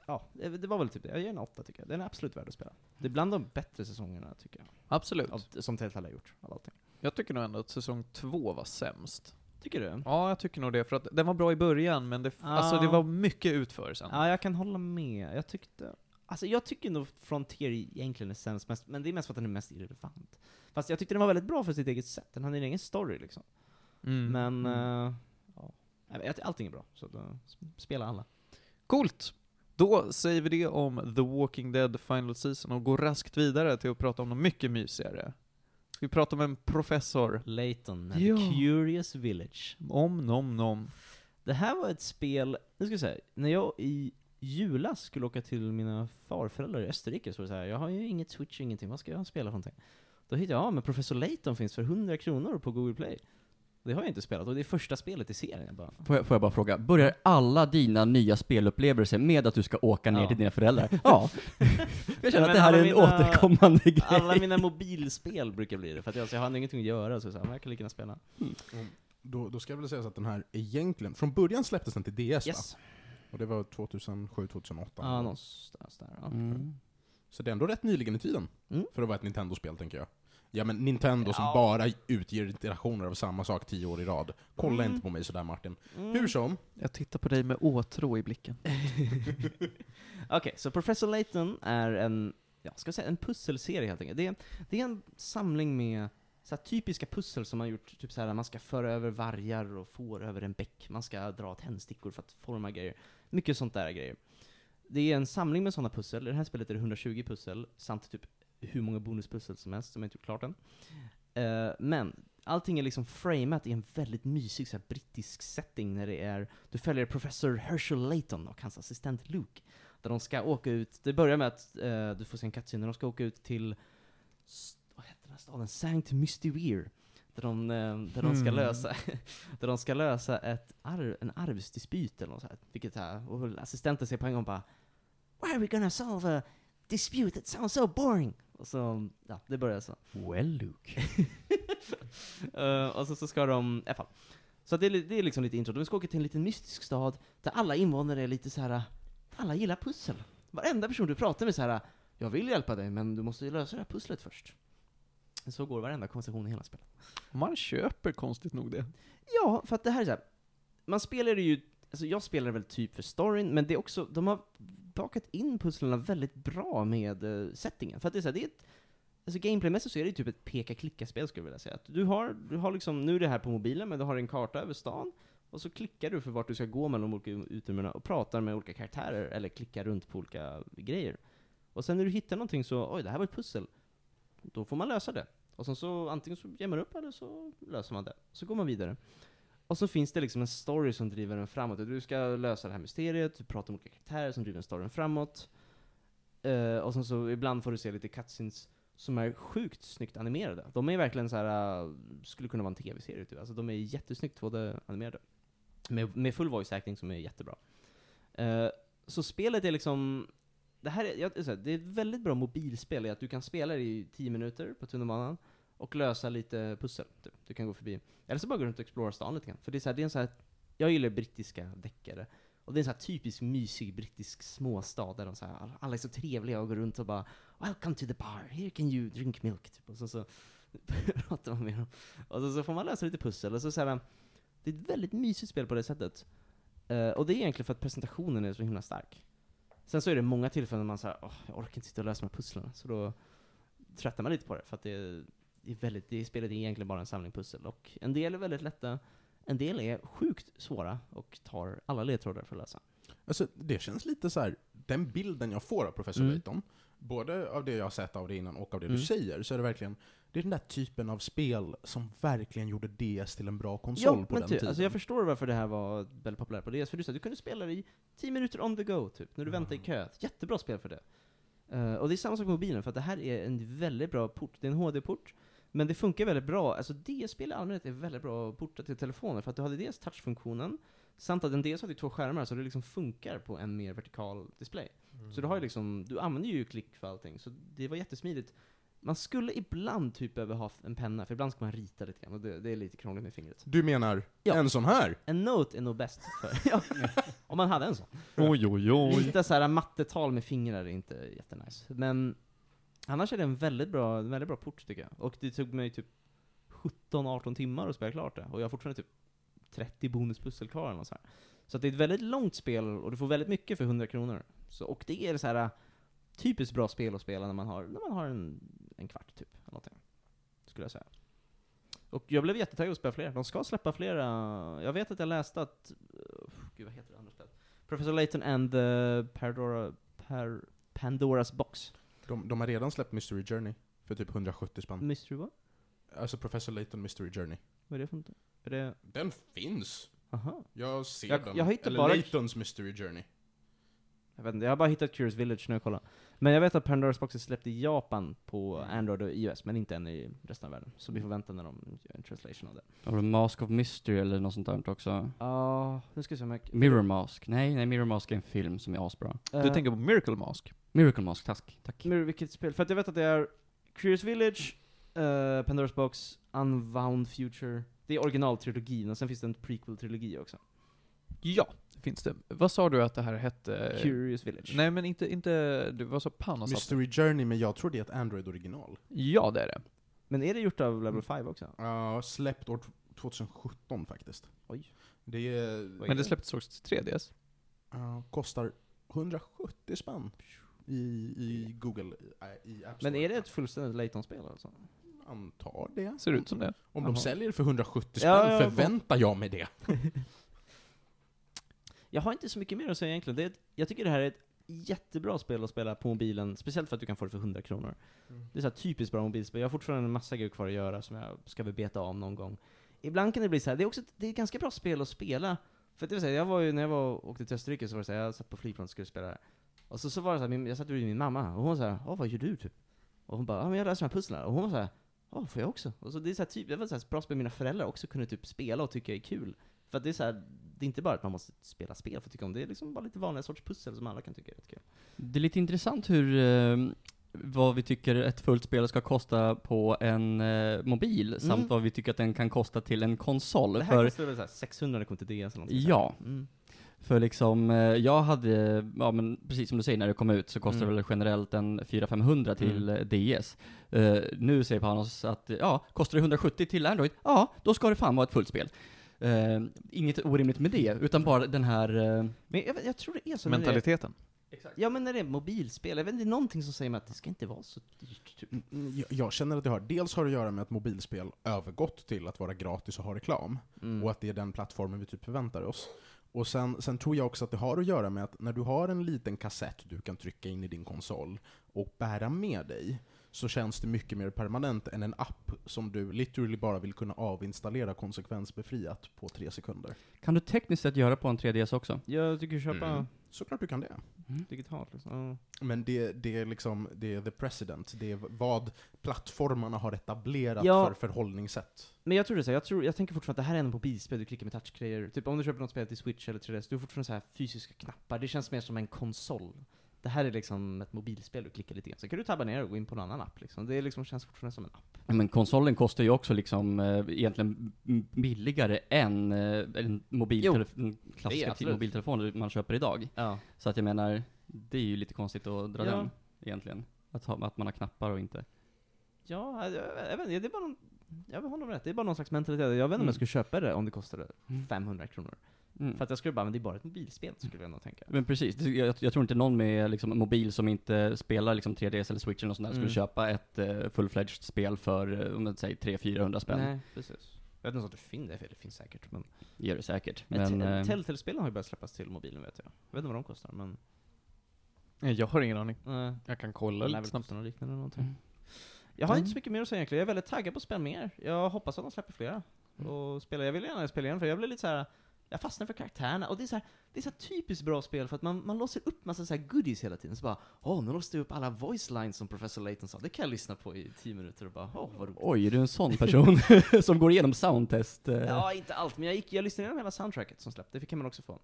Ja, det, det var väl typ det. Jag ger en åtta tycker jag. Den är absolut värd att spela. Det är bland de bättre säsongerna tycker jag. Absolut. Av, som Telltale har gjort, av allting. Jag tycker nog ändå att säsong två var sämst. Tycker du? Ja, jag tycker nog det, för att den var bra i början, men det, alltså, det var mycket utför sen. Ja, jag kan hålla med. Jag tyckte... Alltså jag tycker nog Frontier egentligen är sämst, mest, men det är mest för att den är mest irrelevant. Fast jag tyckte den var väldigt bra för sitt eget sätt. Den hade en egen story liksom. Mm. Men, Mm. eh, ja. Allting är bra, så sp- spela alla. Coolt! Då säger vi det om The Walking Dead Final Season och går raskt vidare till att prata om något mycket mysigare. Vi pratar om en professor. Layton, and Ja. the Curious Village. Om nom nom. Det här var ett spel, nu ska jag säga, när jag i julas skulle åka till mina farföräldrar i Österrike så var det så här, jag har ju inget Switch, ingenting, vad ska jag spela för någonting? Då hittade jag, ja men Professor Layton finns för 100 kronor på Google Play. Det har jag inte spelat, och det är första spelet i serien bara. Får, jag, får jag bara fråga, börjar alla dina nya spelupplevelser med att du ska åka ner Ja. till dina föräldrar? Ja. jag känner att det här är en mina- återkommande grej. Alla mina mobilspel brukar bli det, för att jag, alltså, jag har ingenting att göra, så, så här, jag kan lika gärna spela. Då, då ska jag väl säga så att den här egentligen, från början släpptes den till DS va? Yes! Och det var 2007-2008. Ja, någonstans där. Ja. Mm. Så det är ändå rätt nyligen i tiden, Mm. för att vara ett Nintendo-spel tänker jag. Ja men Nintendo som Ja. bara utger iterationer av samma sak tio år i rad. Kolla Mm. inte på mig sådär Martin. Mm. Hur som, Jag tittar på dig med åtrå i blicken. Okej, så Professor Layton är en, ja, ska jag säga, en pusselserie helt enkelt. Det är, det är en samling med så här, typiska pussel som man gjort, typ så här, man ska föra över vargar och får över en bäck, man ska dra tändstickor för att forma grejer. Mycket sånt där grejer. Det är en samling med sådana pussel, i det här spelet är det 120 pussel, samt typ hur många bonuspussel som helst, som jag inte gjort klart än. Eh, men, allting är liksom framat i en väldigt mysig så här, brittisk setting när det är, du följer professor Herschel Layton och hans assistent Luke. Där de ska åka ut, det börjar med att eh, du får se en cutscene när de ska åka ut till, vad heter den här staden? Sankt Mystiweer. Där de, eh, där de ska Hmm. lösa, där de ska lösa ett arv, en arvsdispyt eller något sånt. Vilket här, och assistenten säger på en gång bara Why are we gonna solve a dispute that sounds so boring? Och så, ja, det börjar så. Well Luke. Eh, och så, så ska de, i alla fall. Så det, det är liksom lite intro. De ska åka till en liten mystisk stad där alla invånare är lite så här. alla gillar pussel. Varenda person du pratar med så här. jag vill hjälpa dig men du måste ju lösa det här pusslet först. Så går varenda konversation i hela spelet. Man köper konstigt nog det. Ja, för att det här är så här. man spelar ju, alltså jag spelar väl typ för storyn, men det är också, de har bakat in pusslen väldigt bra med uh, settingen. För att det är så här, det är ett, alltså gameplaymässigt så är det typ ett peka-klicka-spel skulle jag vilja säga. Att du har, du har liksom, nu är det här på mobilen, men du har en karta över stan, och så klickar du för vart du ska gå mellan de olika utrymmena och pratar med olika karaktärer, eller klickar runt på olika grejer. Och sen när du hittar någonting så, oj det här var ett pussel, då får man lösa det. Och sen så antingen så ger man upp eller så löser man det. Så går man vidare. Och så finns det liksom en story som driver den framåt. Du ska lösa det här mysteriet, du pratar med olika karaktärer som driver storyn framåt. Uh, och sen så ibland får du se lite cutscenes som är sjukt snyggt animerade. De är verkligen så här uh, skulle kunna vara en tv-serie typ. Alltså de är jättesnyggt både animerade. Med, med full voice acting som är jättebra. Uh, så spelet är liksom, det här är, jag, det är ett väldigt bra mobilspel i att du kan spela det i 10 minuter på tunnelbanan och lösa lite pussel. Typ. Du kan gå förbi. Eller så bara gå runt och explora stan lite grann. För det är så här, det är en så här, jag gillar brittiska deckare. Och det är en så här typisk mysig brittisk småstad där de så här, alla- är så trevliga och går runt och bara Welcome to the bar, here can you drink milk. Typ. Och så, så pratar man med dem. Och så, så får man lösa lite pussel. Och så, så här, det är ett väldigt mysigt spel på det sättet. Uh, och det är egentligen för att presentationen är så himla stark. Sen så är det många tillfällen när man säger åh, jag orkar inte sitta och lösa de här pusslen. Så då tröttar man lite på det, för att det är, är väldigt, det spelet är egentligen bara en samling pussel. Och en del är väldigt lätta, en del är sjukt svåra och tar alla ledtrådar för att lösa. Alltså, det känns lite så här. den bilden jag får av Professor Mm. Layton, både av det jag har sett av det innan och av det Mm. du säger, så är det verkligen, det är den där typen av spel som verkligen gjorde DS till en bra konsol på men den typ, tiden. alltså jag förstår varför det här var väldigt populärt på DS, för du, sa, du kunde spela det i 10 minuter on the go, typ, när du väntar i kö. Jättebra spel för det. Eh, och det är samma sak med mobilen, för att det här är en väldigt bra port. Det är en HD-port, men det funkar väldigt bra. Alltså DS-spel i allmänhet är väldigt bra att porta till telefoner, för att du hade dels touchfunktionen, samt att en DS hade två skärmar, så det liksom funkar på en mer vertikal display. Så du har ju liksom, du använder ju klick för allting, så det var jättesmidigt. Man skulle ibland typ behöva ha en penna, för ibland ska man rita lite grann, och det, det är lite krångligt med fingret. Du menar Ja. en sån här? En note är nog bäst för, ja, om man hade en sån. Oj, oj, oj. Lite såhär mattetal med fingrar är inte jättenice. Men annars är det en väldigt bra, en väldigt bra port tycker jag. Och det tog mig typ 17-18 timmar att spela klart det. Och jag har fortfarande typ 30 bonuspussel kvar eller nåt så här. Så att det är ett väldigt långt spel, och du får väldigt mycket för 100 kronor. Så, och det är så här äh, typiskt bra spel att spela när man har, när man har en, en kvart typ, eller någonting. Skulle jag säga. Och jag blev jättetaggad att spela fler. De ska släppa flera, jag vet att jag läste att, uh, gud vad heter det andra spelet? Professor Layton and the Pandora, per, Pandoras box. De, de har redan släppt Mystery Journey för typ 170 spänn. Mystery what? Alltså Professor Layton Mystery Journey. Vad är det för något? Är det, Den finns! aha. Jag ser Jag- den. jag har hittat Eller bara- Laytons Mystery Journey. Jag vet inte, jag har bara hittat Curious Village när jag kollar. Men jag vet att Pandoras box är släppt i Japan på Mm. Android och iOS, men inte än i resten av världen. Så vi får vänta när de gör en translation av det. Har du Mask of Mystery eller något sånt där också? Ja, nu ska vi se om jag... Mirror Mask? Nej, nej, Mirror Mask är en film som är asbra. Eh, Du tänker på Miracle Mask? Miracle Mask, tack. tack. Mirror, vilket spel? För att jag vet att det är Curious Village, eh, Pandoras box, Unwound Future. Det är originaltrilogin, och sen finns det en prequel-trilogi också. Ja, det finns det. Vad sa du att det här hette? Curious Village. Nej men inte, inte, du var så Panos Mystery Journey, men jag tror det är ett Android-original. Ja det är det. Men är det gjort av Level 5 också? Ja, släppt år 2017 faktiskt. Oj. Det är, Men det släpptes också till 3DS. ja, kostar 170 spänn i, i Google, äh, i App Store. Men är det ett fullständigt Layton-spel alltså? Antar det. Ser ut som det. Om Jaha. de säljer för 170 spänn Ja, ja, förväntar jag mig det. Jag har inte så mycket mer att säga egentligen. Det är ett, jag tycker det här är ett jättebra spel att spela på mobilen, speciellt för att du kan få det för 100 kronor. Det är så här typiskt bra mobilspel. Jag har fortfarande en massa grejer kvar att göra som jag ska väl beta av någon gång. Ibland kan det bli så här. det är också ett, det är ett ganska bra spel att spela. För att det vill säga, jag var ju, när jag var och åkte till Österrike så var det så här, jag satt på flygplanet och skulle spela det. Och så, så var det så här, min, jag satt bredvid min mamma, och hon här, Åh, vad gör du typ? Och hon bara, ja men jag löser de här pusslen. Och hon var så här, Åh, får jag också? Och så det är så här, typ, det var så här bra spel mina föräldrar också kunde typ spela och tycka är kul. För att det är så här, det är inte bara att man måste spela spel för att tycka om det, är liksom bara lite vanliga sorts pussel som alla kan tycka är rätt kul. Det är lite intressant hur, eh, vad vi tycker ett fullt spel ska kosta på en eh, mobil, samt Mm. vad vi tycker att den kan kosta till en konsol. Det här För, kostade väl så här 600 när det kom till DS eller någonting Ja. Mm. för liksom, eh, jag hade, ja men precis som du säger, när det kom ut så kostade Mm. det väl generellt en 400-500 till eh, DS. Eh, nu säger Panos att, ja, kostar det 170 till Android, ja, då ska det fan vara ett fullt spel. Eh, inget orimligt med det, utan bara den här... Eh, Men jag, jag tror det är så Mentaliteten. Ja men när det är mobilspel, jag vet inte, det är någonting som säger mig att det ska inte vara så dyrt. Typ. Mm, Jag, jag känner att det har, dels har det att göra med att mobilspel övergått till att vara gratis och ha reklam. Mm. Och att det är den plattformen vi typ förväntar oss. Och sen, sen tror jag också att det har att göra med att när du har en liten kassett du kan trycka in i din konsol och bära med dig, så känns det mycket mer permanent än en app som du literally bara vill kunna avinstallera konsekvensbefriat på tre sekunder. kan du tekniskt sett göra på en 3DS också? Jag tycker köpa Mm. Såklart du kan det. digitalt liksom. Ja. Men det, det är liksom, det är the precedent. Det är vad plattformarna har etablerat Ja. för förhållningssätt. Men jag tror det så, jag, tror, jag tänker fortfarande att det här är en mobilspel, du klickar med touchgrejer. Typ om du köper något spel till Switch eller 3DS, du har fortfarande så här fysiska knappar. Det känns mer som en konsol. Det här är liksom ett mobilspel, du klickar lite grann. Så kan du tabba ner och gå in på en annan app liksom. Det liksom, känns fortfarande som en app. Men konsolen kostar ju också liksom eh, egentligen billigare än eh, en, mobiltelef- en det klassiska mobiltelefon man köper idag. Ja. Så att jag menar, det är ju lite konstigt att dra Ja. den egentligen. Att, ha, att man har knappar och inte. Ja, jag, jag vet inte, det är bara någon, jag har honom rätt. Det är bara någon slags mentalitet. Jag vet inte om Mm. jag skulle köpa det om det kostade Mm. 500 kronor. Mm. För att jag skulle bara, men det är bara ett mobilspel, skulle jag nog tänka. Men precis, jag, jag tror inte någon med liksom, mobil som inte spelar liksom 3DS eller Switch eller något sånt där Mm. skulle köpa ett uh, full-fledged spel för, uh, om man säger 300-400 spänn. Nej, precis. Jag vet inte om det finns, det finns säkert, men... Det gör det säkert. Men, Men, eh, Telltale-spelen har ju börjat släppas till mobilen vet jag. Jag vet inte vad de kostar, men... Eh, Jag har ingen aning. Nej. Jag kan kolla lite väl snabbt. något liknande eller någonting. Mm. Jag har Mm. inte så mycket mer att säga egentligen. Jag är väldigt taggad på att spela mer. Jag hoppas att de släpper flera. Mm. Och spela. Jag vill gärna spela igen, för jag blir lite så här. Jag fastnar för karaktärerna, och det är så här, det är så typiskt bra spel för att man, man låser upp massa så goodies hela tiden. Så bara, åh, nu låste jag upp alla voice lines som Professor Layton sa. Det kan jag lyssna på i tio minuter och bara, åh, vad roligt. Oj, är du en sån person som går igenom soundtest? eh? Ja, inte allt, men jag, gick, jag lyssnade igenom hela soundtracket som släpptes. Det kan man också få.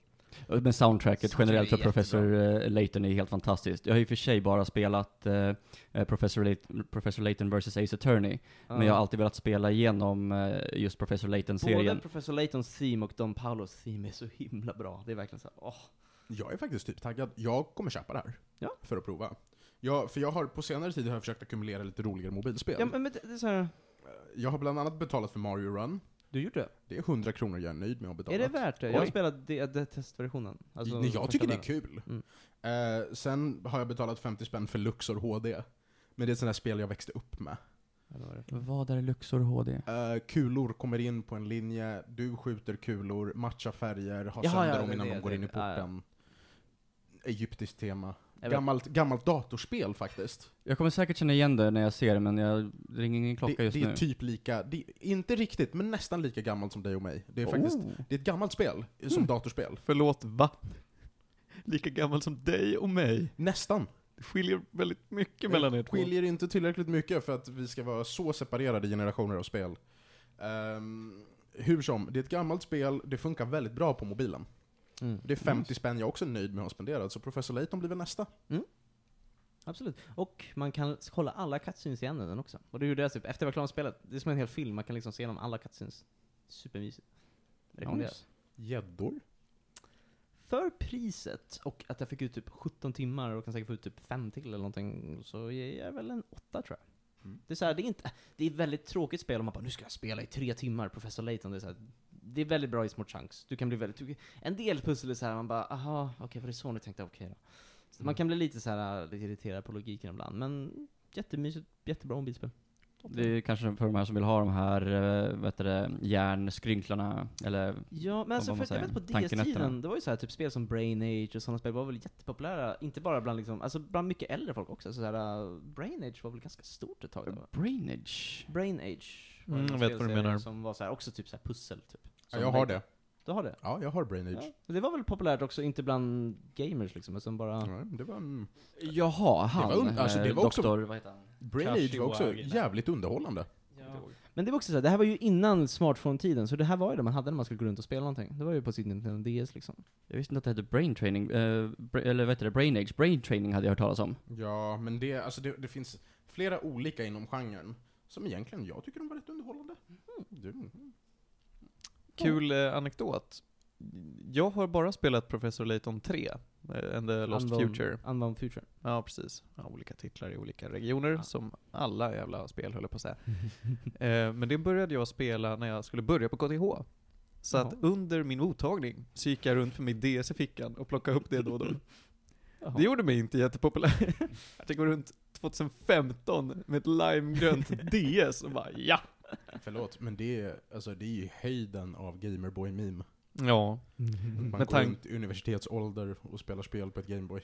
Men soundtracket generellt för Professor eh, Layton är helt fantastiskt. Jag har ju för sig bara spelat eh, eh, Professor, Layton, Professor Layton vs Ace Attorney, men jag har alltid velat spela igenom just Professor Både Layton-serien. Professor Laytons theme och Don Paulos theme är så himla bra. Det är verkligen så här, åh. Jag är faktiskt typ taggad. Jag kommer köpa det här. Ja. För att prova. Jag, för jag har på senare tid har jag försökt ackumulera lite roligare mobilspel. Ja, men det, det är så här, Jag har bland annat betalat för Mario Run. Du gjort det? Det är 100 kronor jag är nöjd med att betala. Är det värt det? Jag har Oj. spelat det, det testversionen. Alltså, Nej, jag första tycker det är delen. kul. Mm. Eh, sen har jag betalat 50 spänn för Luxor HD. Men det är ett sånt där spel jag växte upp med. Eller vad är det för- Vad är Luxor HD? Eh, kulor kommer in på en linje, du skjuter kulor, matchar färger, har Jaha, sönder ja, dem det- innan det- de går det- in i ja, ja. porten. Egyptiskt tema. Gammalt, gammalt datorspel faktiskt. Jag kommer säkert känna igen det när jag ser det, men jag det ringer ingen klocka det, just det är nu. typ lika, det är inte riktigt, men nästan lika gammalt som dig och mig. Det är faktiskt, Oh. det är ett gammalt spel, som Mm. datorspel. Förlåt, va? Lika gammal som dig och mig. Nästan. Det skiljer väldigt mycket mellan er två. skiljer inte tillräckligt mycket för att vi ska vara så separerade generationer av spel. Ehm, hur som, det är ett gammalt spel, det funkar väldigt bra på mobilen. Mm. Det är 50 spänn jag också är nöjd med att ha spenderat, så Professor Layton blir väl nästa. Absolut. Och man kan kolla alla cutscenes i den också. Och det gjorde jag typ, efter jag var klar med spelet. Det är som en hel film, man kan liksom se igenom alla cutscenes. Supermysigt. Rekommenderar. Nice. Gäddor? för priset och att jag fick ut typ 17 timmar och kan säkert få ut typ 5 till eller någonting, så ger jag väl en 8 tror jag. Mm. Det är så här, det är inte, det är ett väldigt tråkigt spel om man bara nu ska jag spela i tre timmar, Professor Layton, det är så här, det är väldigt bra i små chunks. Du kan bli väldigt, du, en del pussel är så här, man bara aha, okej var det så ni tänkte, okej då. Så Mm. man kan bli lite så här, lite irriterad på logiken ibland, men jättemysigt, jättebra mobilspel. Det är kanske för de här som vill ha de här, eh, vad heter det, järnskrynklarna, eller Ja, men alltså för jag säger, vet på. DS-tiden, det var ju så här typ spel som Brain Age och sådana spel var väl jättepopulära, inte bara bland liksom, alltså bland mycket äldre folk också. Så här, uh, Brain Age var väl ganska stort ett tag då. Brainage. Brain Age Mm, jag vet vad du menar. Som var så här, också typ så här pussel typ. Ja, jag har det. Du har det? Ja, jag har Brain Age. Ja. Det var väl populärt också, inte bland gamers liksom, utan bara... Ja, det var en... Jaha, han. var un- alltså, det eh, var också- doktor, vad heter han? Brain Age var också jävligt underhållande. Men det var också så här, det här var ju innan smartphone-tiden, så det här var ju det man hade när man skulle gå runt och spela någonting. Det var ju på sin Nintendo DS liksom. Jag visste inte att det hette brain training, eh, bra, eller vad heter det, brain age, brain training hade jag hört talas om. Ja, men det, alltså det, det finns flera olika inom genren som egentligen jag tycker de var rätt underhållande. Du, Kul eh, anekdot. Jag har bara spelat Professor Layton 3, eh, and the Lost Unbound- Future. Unbound Future. Ja, precis. Ja, olika titlar i olika regioner, Ja. som alla jävla spel höll jag på att säga. eh, men det började jag spela när jag skulle börja på KTH. Så att Jaha. under min mottagning så gick jag runt för min DS i fickan och plockade upp det då och då. Jaha. Det gjorde mig inte jättepopulär. Att jag går runt 2015 med ett limegrönt DS och bara ja! Förlåt, men det är, alltså, det är ju höjden av Gamerboy-meme. Ja. Man Med går tank- runt i universitetsålder och spelar spel på ett Gameboy.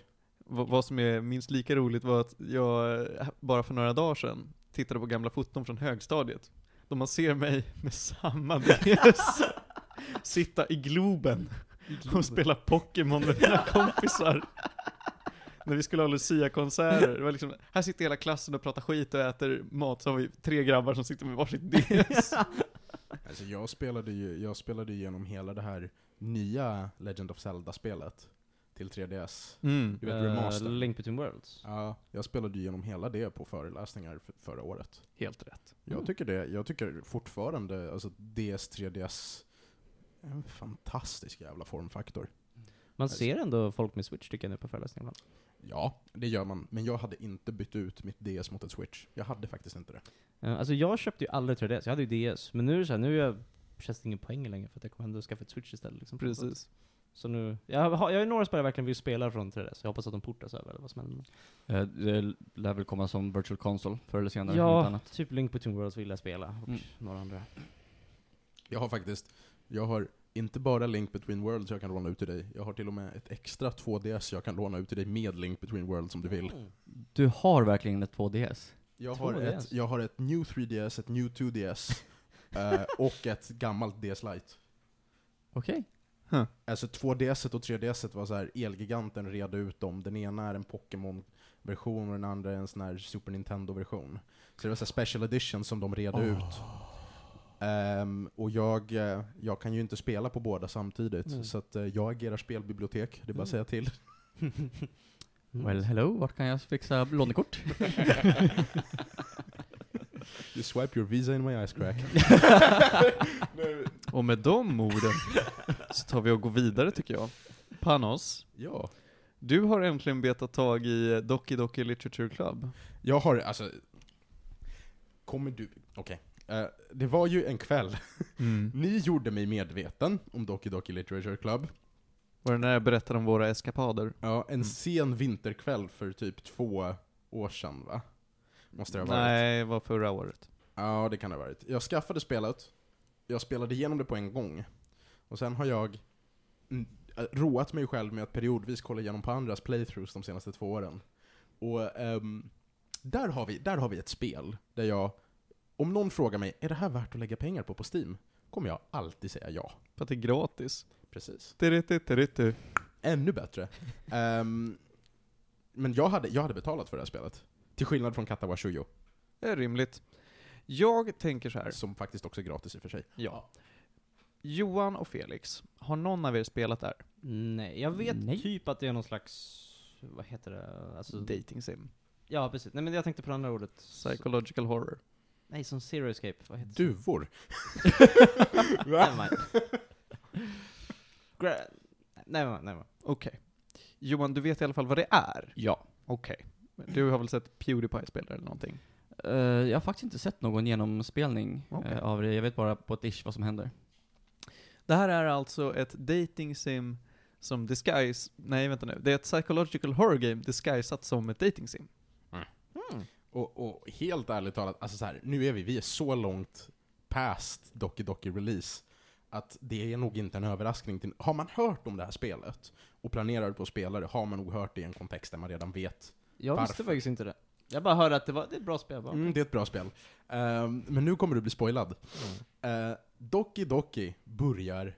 V- vad som är minst lika roligt var att jag eh, bara för några dagar sedan tittade på gamla foton från högstadiet. Då man ser mig med samma DS sitta i Globen och spela Pokémon med mina kompisar. När vi skulle ha Lucia-konserter. Det var liksom, här sitter hela klassen och pratar skit och äter mat, så har vi tre grabbar som sitter med varsitt DS. Alltså jag spelade ju, jag spelade igenom hela det här nya Legend of Zelda-spelet till 3DS. Mm. Du vet remaster. Link Between Worlds. Ja, jag spelade ju igenom hela det på föreläsningar för, förra året. Helt rätt. Jag Mm. tycker det, jag tycker fortfarande, alltså DS, 3DS, är en fantastisk jävla formfaktor. Man ser ändå folk med Switch tycker jag nu på föreläsningarna. Ja, det gör man. Men jag hade inte bytt ut mitt DS mot ett Switch. Jag hade faktiskt inte det. Uh, alltså jag köpte ju aldrig 3DS, jag hade ju DS. Men nu är det så här, nu är jag, känns det ingen poäng längre för att jag kommer ändå skaffa ett Switch istället. Liksom, Precis. Så nu, jag har, jag har några spel jag verkligen vill spela från 3DS, jag hoppas att de portas över eller vad som händer. Eh, det lär väl komma som virtual console förr eller senare, om inte Ja, annat. typ Link Between Worlds vill jag spela, och Mm. några andra. Jag har faktiskt, jag har inte bara Link Between Worlds jag kan låna ut till dig. Jag har till och med ett extra 2DS jag kan låna ut till dig med Link Between Worlds om du vill. Mm. Du har verkligen ett 2DS? Jag har, 2DS. ett, jag har ett New 3DS, ett New 2DS eh, och ett gammalt DS Lite. Okej. Alltså 2DS och 3DS var så här Elgiganten red ut dem. Den ena är en Pokémon-version och den andra är en sån här Super Nintendo-version. Så det var så här special edition som de red ut. Ehm, och jag, eh, jag kan ju inte spela på båda samtidigt, Mm. så att, eh, jag agerar spelbibliotek, det är bara att säga till. Mm. Well, hello, vart kan jag fixa lånekort? You swipe your visa in my ice crack. Och med de orden så tar vi och går vidare tycker jag. Panos, ja. du har äntligen betat tag i Doki Doki Literature Club. Jag har, alltså... Kommer du... Okej. Eh, det var ju en kväll. Ni gjorde mig medveten om Doki Doki Literature Club. Var det när jag berättade om våra eskapader? Ja, en sen vinterkväll för typ två år sedan va? Måste det ha varit. Nej, det var förra året. Ja, det kan det ha varit. Jag skaffade spelet, jag spelade igenom det på en gång, och sen har jag mm, äh, roat mig själv med att periodvis kolla igenom på andras playthroughs de senaste två åren. Och ehm, där, har vi, där har vi ett spel där jag, om någon frågar mig, är det här värt att lägga pengar på på Steam? Kommer jag alltid säga ja. För att det är gratis. Precis. Ännu bättre. Ehm, men jag hade, jag hade betalat för det här spelet. Till skillnad från Katawa Shuyo, Det är rimligt. Jag tänker så här. som faktiskt också är gratis i och för sig. Ja. Johan och Felix, har någon av er spelat där? Nej, jag vet Nej. typ att det är någon slags, vad heter det? Alltså, Dating sim. ja precis. Nej men jag tänkte på det andra ordet. Psychological horror. Nej, som Zero Escape, vad heter? Duvor. Never mind. Gra- Nej, nej, nej, nej. Okej. Johan, du vet i alla fall vad det är? Ja. Okej. Du har väl sett Pewdiepie spela eller någonting? Eh, jag har faktiskt inte sett någon genomspelning Okej. eh, av det. Jag vet bara på ett ish vad som händer. Det här är alltså ett dating sim som disguise, nej vänta nu, det är ett psychological horror game disguisat som ett dating sim. Och, och helt ärligt talat, alltså så här, nu är vi, vi är så långt past Doki Doki Release, att det är nog inte en överraskning. Till, har man hört om det här spelet och planerar på att spela det, har man nog hört det i en kontext där man redan vet. Jag Varför? visste faktiskt inte det. Jag bara hörde att det var det är ett bra spel. Bara. Mm, det är ett bra spel. Ehm, men nu kommer du bli spoilad. Mm. Uh, Doki Doki börjar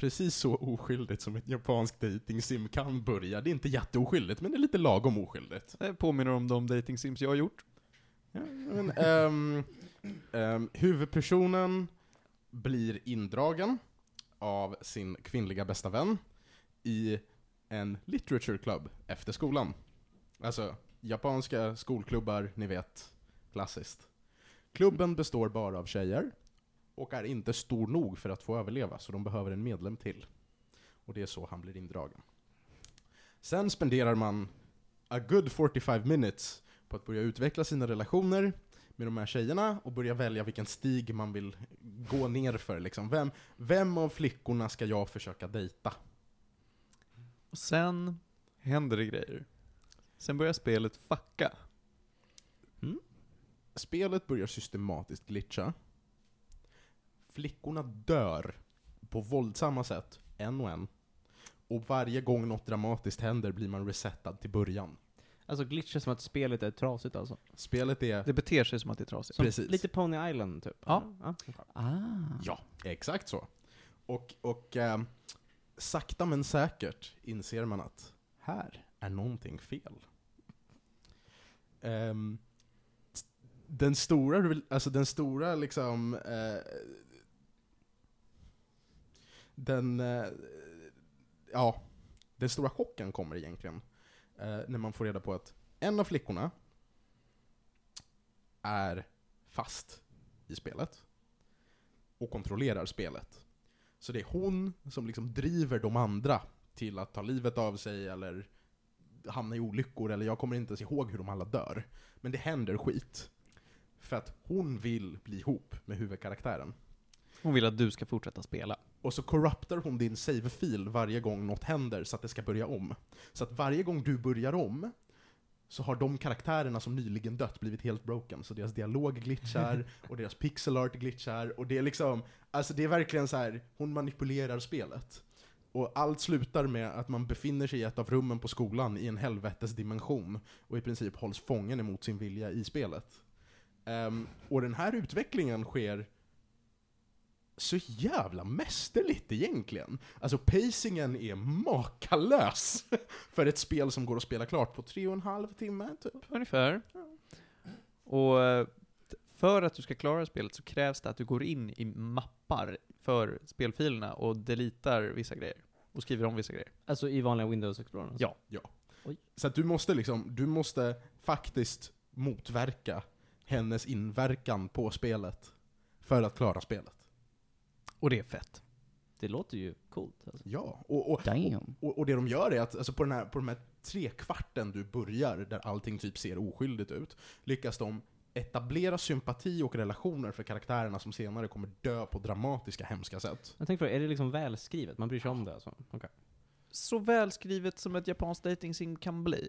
precis så oskyldigt som ett japanskt dating kan börja. Det är inte jätteoskyldigt, men det är lite lagom oskyldigt. Det påminner om de dating sims jag har gjort. Ja, men, ehm, ehm, huvudpersonen blir indragen av sin kvinnliga bästa vän i en literature club efter skolan. Alltså, japanska skolklubbar, ni vet, klassiskt. Klubben består bara av tjejer, och är inte stor nog för att få överleva, så de behöver en medlem till. Och det är så han blir indragen. Sen spenderar man a good 45 minutes på att börja utveckla sina relationer med de här tjejerna och börja välja vilken stig man vill gå ner för. Liksom. Vem, vem av flickorna ska jag försöka dejta? Och sen händer det grejer. Sen börjar spelet fucka. Spelet börjar systematiskt glitcha. Flickorna dör på våldsamma sätt, en och en. Och varje gång något dramatiskt händer blir man resetad till början. Alltså glitchar som att spelet är trasigt alltså. Spelet är... Det beter sig som att det är trasigt. Som Precis. Lite Pony Island typ. Ja. ja. Ah. Ja, exakt så. Och, och eh, sakta men säkert inser man att här är någonting fel. Ehm, den stora, alltså den stora liksom, eh, den, eh, ja, den stora chocken kommer egentligen eh, när man får reda på att en av flickorna är fast i spelet och kontrollerar spelet. Så det är hon som liksom driver de andra till att ta livet av sig eller hamna i olyckor, eller jag kommer inte ens ihåg hur de alla dör. Men det händer skit. För att hon vill bli ihop med huvudkaraktären. Hon vill att du ska fortsätta spela. Och så corruptar hon din save-fil varje gång något händer så att det ska börja om. Så att varje gång du börjar om så har de karaktärerna som nyligen dött blivit helt broken. Så deras dialog glitchar, och deras pixel art glitchar, och det är liksom, alltså det är verkligen så här, hon manipulerar spelet. Och allt slutar med att man befinner sig i ett av rummen på skolan i en helvetesdimension, och i princip hålls fången emot sin vilja i spelet. Ehm, och den här utvecklingen sker så jävla mästerligt egentligen. Alltså pacingen är makalös för ett spel som går att spela klart på tre och en halv timme, typ. Ungefär. Och eh, för att du ska klara spelet så krävs det att du går in i mappar för spelfilerna och deletar vissa grejer. Och skriver om vissa grejer. Alltså i vanliga Windows Explorer? Ja. Så att du måste liksom, du måste faktiskt motverka hennes inverkan på spelet för att klara spelet. Och det är fett. Det låter ju coolt alltså. Ja, och, och, Damn. och, och det de gör är att alltså på, den här, på de här tre kvarten du börjar, där allting typ ser oskyldigt ut, lyckas de etablera sympati och relationer för karaktärerna som senare kommer dö på dramatiska, hemska sätt. Jag tänkte fråga, är det liksom välskrivet? Man bryr sig om det alltså? Okej. Så välskrivet som ett japanskt dating sim kan bli.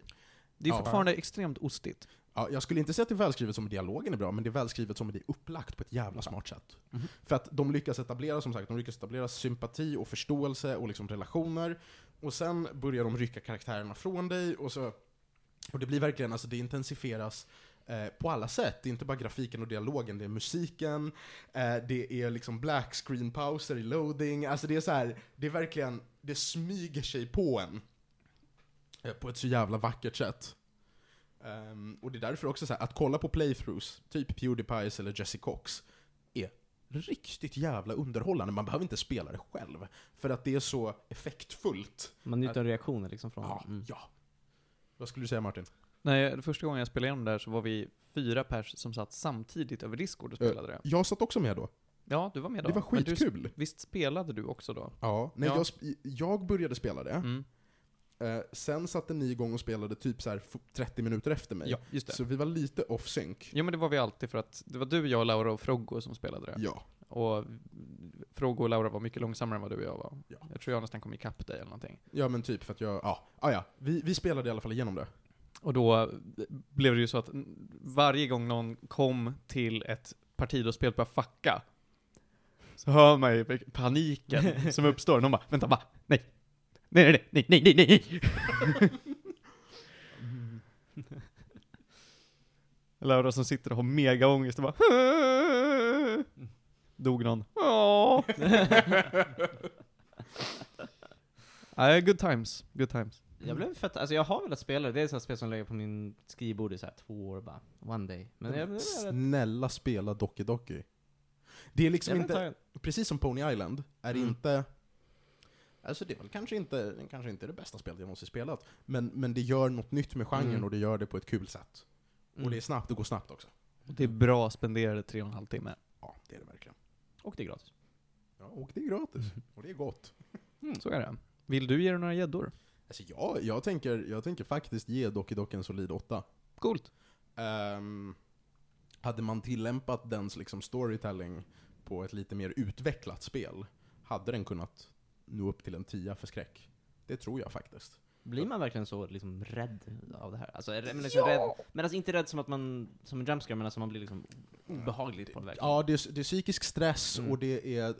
Det är Ja. fortfarande extremt ostigt. Ja, jag skulle inte säga att det är välskrivet som dialogen är bra, men det är välskrivet som det är upplagt på ett jävla smart sätt. Mhm. För att de lyckas etablera, som sagt, de lyckas etablera sympati och förståelse och liksom relationer, och sen börjar de rycka karaktärerna från dig, och så... Och det blir verkligen, alltså det intensifieras eh, på alla sätt. Det är inte bara grafiken och dialogen, det är musiken, eh, det är liksom black screen pauser i loading, alltså det är så här, det är verkligen, det smyger sig på en. Eh, på ett så jävla vackert sätt. Ehm, och det är därför också så här, att kolla på playthroughs, typ Pewdiepies eller Jesse Cox, är riktigt jävla underhållande. Man behöver inte spela det själv, för att det är så effektfullt. Man njuter av reaktioner liksom från Ja, mm. ja. Vad skulle du säga Martin? Nej, första gången jag spelade igenom det där så var vi fyra pers som satt samtidigt över Discord och spelade det. Jag satt också med då. Ja, du var med då. Det var Men du, skitkul. visst spelade du också då? Ja, nej, Ja. Jag, jag började spela det. Mm. Eh, sen satte ni igång och spelade typ så här f- 30 minuter efter mig. Ja, just det. Så vi var lite off sync. Jo men det var vi alltid för att det var du, jag, Laura och Froggo som spelade det. Ja. Och Froggo och Laura var mycket långsammare än vad du och jag var. Ja. Jag tror jag nästan kom ikapp dig eller någonting. Ja men typ för att jag, ja, ah, ja. Vi, vi spelade i alla fall igenom det. Och då blev det ju så att varje gång någon kom till ett parti då spelet började fucka, så hör man ju paniken som uppstår. Någon bara, vänta va? Nej. Nej, nej, nej, nej, nej, nej. Laura som sitter och har mega ångest och bara Dog någon. Åh. Nej, good times. Good times. Jag blev fett, alltså jag har velat spela det, det är ett spel som ligger på min skrivbord i så här två år bara, one day. Men jag, Snälla spela Doki Doki. Det är liksom inte, precis som Pony Island, är Mm. inte Alltså det är väl kanske inte, kanske inte det bästa spelet jag någonsin spelat, men, men det gör något nytt med genren Mm. och det gör det på ett kul sätt. mm. Och det är snabbt, det går snabbt också. Och det är bra spenderade tre och en halv timme. Ja, det är det verkligen. och det är gratis. Ja, och det är gratis. Och det är gott. Så är det. Vill du ge dig några gäddor? Alltså jag, jag, tänker, jag tänker faktiskt ge Doki Doki en solid 8. Coolt. Ehm, hade man tillämpat dens liksom storytelling på ett lite mer utvecklat spel, hade den kunnat nå upp till en 10 för skräck. Det tror jag faktiskt. Blir man verkligen så liksom rädd av det här? Alltså, är, men, liksom rädd, men alltså inte rädd som att man, som en jumpscare, men alltså man blir liksom obehagligt på det verkligen. Ja, det är, det är psykisk stress Mm. och det är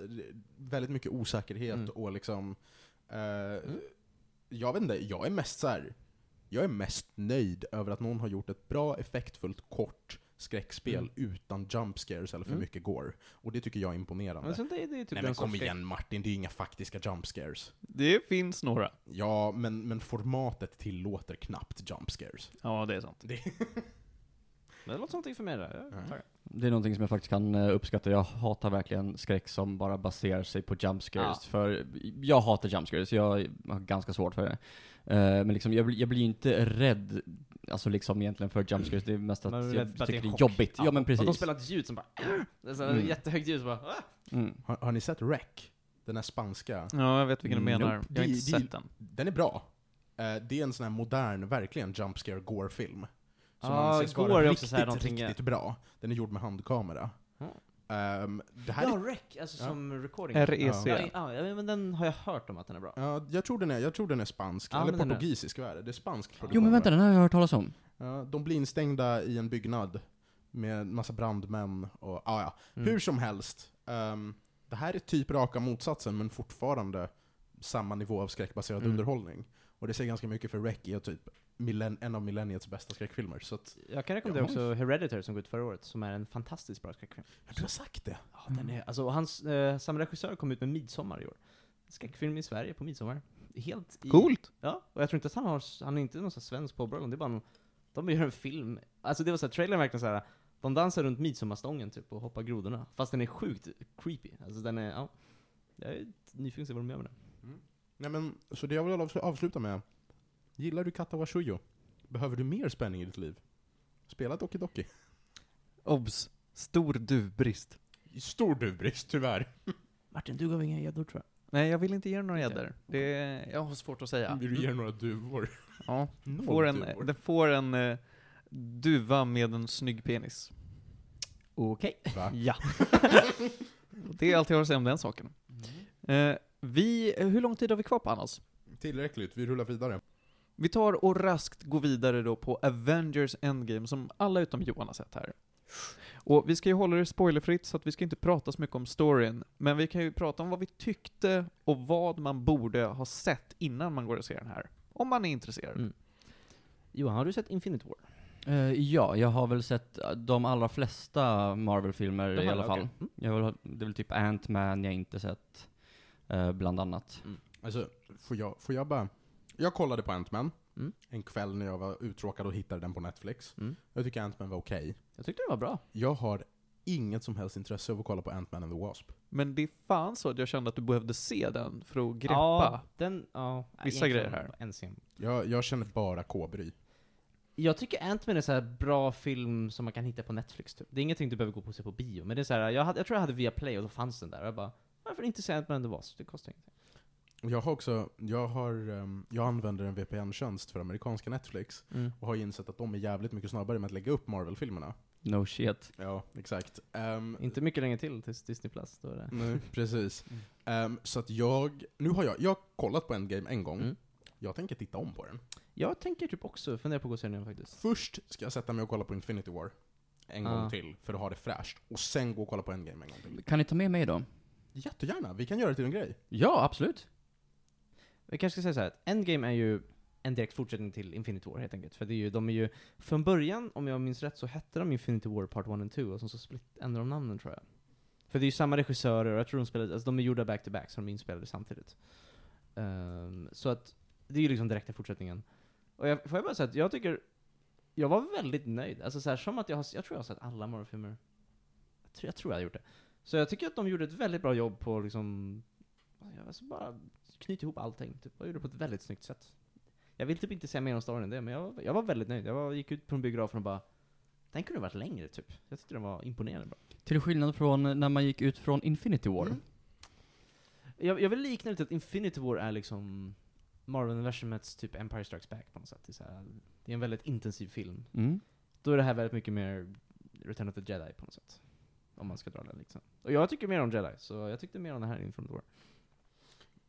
väldigt mycket osäkerhet Mm. och liksom... Eh, Jag vet inte, jag är mest så här. Jag är mest nöjd över att någon har gjort ett bra, effektfullt, kort skräckspel Mm. utan jump scares eller för Mm. mycket gore. Och det tycker jag är imponerande. Men sånt där, det är typ Nej den men kom igen Martin, det är inga faktiska jump scares. Det finns några. Ja, men, men formatet tillåter knappt jump scares. Ja, det är sant. Men det låter någonting för mig där. Tar det. Det är någonting som jag faktiskt kan eh, uppskatta. Jag hatar verkligen skräck som bara baserar sig på jumpscares. För jag hatar jumpscares, jag har ganska svårt för det. Eh, men liksom, jag, blir- jag blir inte rädd, alltså liksom egentligen för jumpscares. Det är mest att jag att tycker det är jobbigt. Ja, men Och de precis. spelar ett ljud som bara Det är så Mm. jättehögt ljud som bara ah! Mm. Har, har ni sett Rec? Den här spanska? Ja, jag vet vilken du Nope. menar. Jag har inte det- sett den. Den är bra. Eh, det är en sån här modern, verkligen jump scare gore-film. Som Ja, anses vara gore är också riktigt, riktigt bra. Den är gjord med handkamera. Ja. Ehm, det här Ja, är, rec, alltså Ja. som recording. REC. Ja, ja, ja, men den har jag hört om att den är bra. ja, jag, tror den är, jag tror den är spansk, Ja, eller portugisisk, vad är det? Det är spansk produktion, Jo men vänta, den här har jag hört talas om. Ja, de blir instängda i en byggnad med en massa brandmän och, ah, ja. Mm. Hur som helst, ehm, det här är typ raka motsatsen men fortfarande samma nivå av skräckbaserad Mm. underhållning. Och det säger ganska mycket för Rec är typ millen, en av millenniets bästa skräckfilmer. Så att, Jag kan rekommendera Ja. också Hereditary som går ut förra året, som är en fantastiskt bra skräckfilm. du har sagt det. Ja, den är, alltså, och hans, eh, samma regissör kom ut med Midsommar i år. Skräckfilm i Sverige på midsommar. Helt i, Coolt! Ja, och jag tror inte att han har, han är inte någon sån här svensk påbrå, det är bara någon, de gör en film. Alltså det var såhär, trailern verkligen såhär, de dansar runt midsommarstången typ och hoppar grodorna. Fast den är sjukt creepy. Alltså den är, ja. Jag är nyfiken på vad de gör med den. Nej men, så det jag vill avs- avsluta med. Gillar du Katawa Shuyo? Behöver du mer spänning i ditt liv? Spela Doki Doki. Obs! Stor duvbrist. Stor duvbrist, tyvärr. Martin, du gav inga gäddor tror jag. Nej, jag vill inte ge några Inte. gäddor. Det är, jag har svårt att säga. Vill du ge några duvor? Ja. Noll Får en, duvor. den får en eh, duva med en snygg penis. Okej. Va? Ja. det är allt jag har att säga om den saken. Eh, vi, hur lång tid har vi kvar på Anas? Tillräckligt, vi rullar vidare. Vi tar och raskt går vidare då på Avengers Endgame, som alla utom Johan har sett här. Och vi ska ju hålla det spoilerfritt, så att vi ska inte prata så mycket om storyn, men vi kan ju prata om vad vi tyckte och vad man borde ha sett innan man går och ser den här. Om man är intresserad. Mm. Johan, har du sett Infinite War? Eh, ja, jag har väl sett eh, de allra flesta Marvel-filmer i alla fall. okej. Mm. Jag har, väl- det är väl typ Ant-Man jag inte sett, eh, bland annat. Alltså, får jag, får jag bara... Jag kollade på Ant-Man Mm. en kväll när jag var uttråkad och hittade den på Netflix. Mm. Jag tycker Ant-Man var okej. Jag tyckte det var bra. Jag har inget som helst intresse av att kolla på Ant-Man and the Wasp. Men det är fan så att jag kände att du behövde se den för att greppa. Ja, den, ja. Vissa grejer här. En scen. Jag, jag känner bara K-bry. Jag tycker Ant-Man är så här bra film som man kan hitta på Netflix typ. Det är ingenting du behöver gå på och se på bio, men det är så här, jag, hade, jag tror jag hade via Play och då fanns den där, och jag bara, varför inte se Ant-Man and the Wasp? Det kostar ingenting. Jag har också, jag har, ehm, jag använder en VPN-tjänst för amerikanska Netflix, Mm. och har insett att de är jävligt mycket snabbare med att lägga upp Marvel-filmerna. No shit. Ja, exakt. Ehm, Inte mycket längre till tills Disney Plus, då är det... Nej, precis. Mm. Ehm, så att jag, nu har jag, jag har kollat på Endgame en gång, Mm. jag tänker titta om på den. Jag tänker typ också fundera på att gå och se den faktiskt. Först ska jag sätta mig och kolla på Infinity War, en Ah. gång till, för att ha det fräscht. Och sen gå och kolla på Endgame en gång till. Kan ni ta med mig då? Jättegärna, vi kan göra det till en grej. Ja, absolut. Vi kanske ska säga så här, att Endgame är ju en direkt fortsättning till Infinity War helt enkelt. För det är ju, de är ju, från början, om jag minns rätt, så hette de Infinity War Part 1 and 2, och sen så split, ändrade de namnen tror jag. För det är ju samma regissörer, och jag tror de spelade, alltså de är gjorda back-to-back, så de är inspelade samtidigt. Um, så att, det är ju liksom direkta fortsättningen. Och jag, får jag bara säga att jag tycker, jag var väldigt nöjd. Alltså så här, som att jag har, jag tror jag har sett alla Marvel-filmer. Jag jag tror jag har gjort det. Så jag tycker att de gjorde ett väldigt bra jobb på liksom, jag alltså bara knyta ihop allting. Typ. Jag gjorde det på ett väldigt snyggt sätt. Jag vill typ inte säga mer om storyn än det, men jag, jag var väldigt nöjd. Jag var, gick ut på en biografen och bara, den kunde varit längre typ. Jag tyckte den var imponerande bra. Till skillnad från när man gick ut från Infinity War. Mm. Jag, jag vill likna det att Infinity War är liksom Marvel-universumets typ Empire Strikes Back på något sätt. Det är, så här, det är en väldigt intensiv film. Mm. Då är det här väldigt mycket mer Return of the Jedi på något sätt. Om man ska dra den liksom. Och jag tycker mer om Jedi, så jag tyckte mer om det här Infinity War.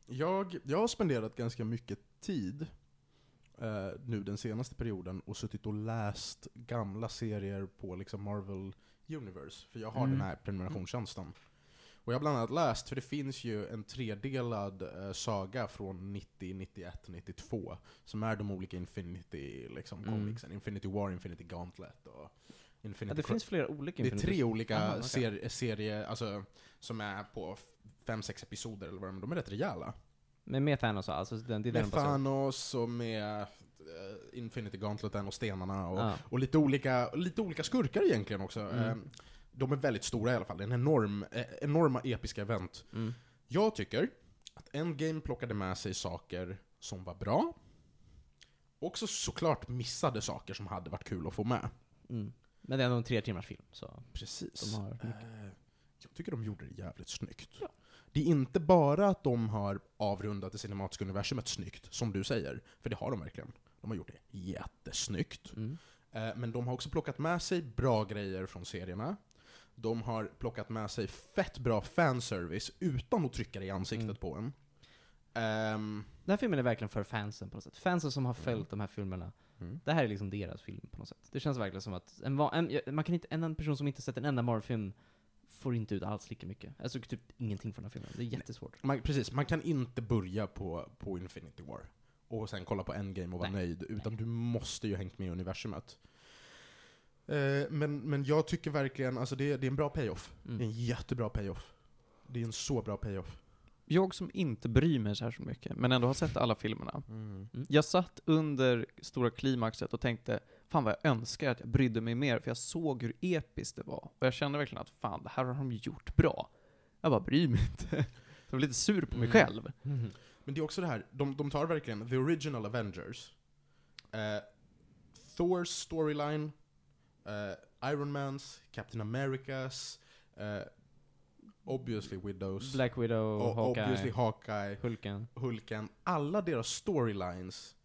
Jag, jag har spenderat ganska mycket tid eh, nu den senaste perioden och suttit och läst gamla serier på liksom Marvel Universe, för jag har Mm. den här prenumerationstjänsten. Och jag har bland annat läst, för det finns ju en tredelad eh, saga från 90, 91, 92, som är de olika Infinity liksom, Mm. comicsen. Infinity War, Infinity Gauntlet och Infinity Ja, det Cro- finns flera olika det är tre olika Aha, ser- serier, alltså, som är på fem, sex episoder eller vad de är, de är rätt rejäla. Men med Thanos alltså, den, det är den Med baserad- Thanos och med eh, Infinity Gauntleten och stenarna och, Ja. och lite, olika, lite olika skurkar egentligen också. Mm. Eh, De är väldigt stora i alla fall, det är en enorm, eh, enorma episka event. Mm. Jag tycker att Endgame plockade med sig saker som var bra, också såklart missade saker som hade varit kul att få med. Mm. Men det är ändå en tre timmars film, så Precis. de har mycket. Eh, Jag tycker de gjorde det jävligt snyggt. Ja. Det är inte bara att de har avrundat det cinematiska universumet snyggt, som du säger, för det har de verkligen. De har gjort det jättesnyggt. Mm. Eh, Men de har också plockat med sig bra grejer från serierna. De har plockat med sig fett bra fanservice utan att trycka det i ansiktet Mm. på en. Ehm, Den här filmen är verkligen för fansen på något sätt. Fansen som har följt de här filmerna. Mm. Det här är liksom deras film på något sätt. Det känns verkligen som att en, en, man kan inte, en person som inte sett en enda Marvel-film får inte ut alls lika mycket. Alltså typ ingenting från den här filmen. Det är jättesvårt. Man, precis, man kan inte börja på, på Infinity War och sen kolla på Endgame och vara Nej. nöjd, utan du måste ju hängt med i universumet. Eh, men, men jag tycker verkligen, alltså det, det är en bra payoff. Det är en Mm. jättebra payoff. Det är en så bra payoff. Jag som inte bryr mig så här så mycket, men ändå har sett alla filmerna. Mm. Jag satt under stora klimaxet och tänkte, fan vad jag önskar att jag brydde mig mer, för jag såg hur episkt det var. Och jag kände verkligen att fan, det här har de gjort bra. Jag bara bryr mig inte. Jag var lite sur på mig Mm. själv. Mm. Men det är också det här, de, de tar verkligen the original Avengers, eh, Thors storyline, eh, Iron Mans, Captain Americas, eh, obviously Widows, Black Widow, och Hawkeye, obviously Hawkeye, Hulken. Hulken, alla deras storylines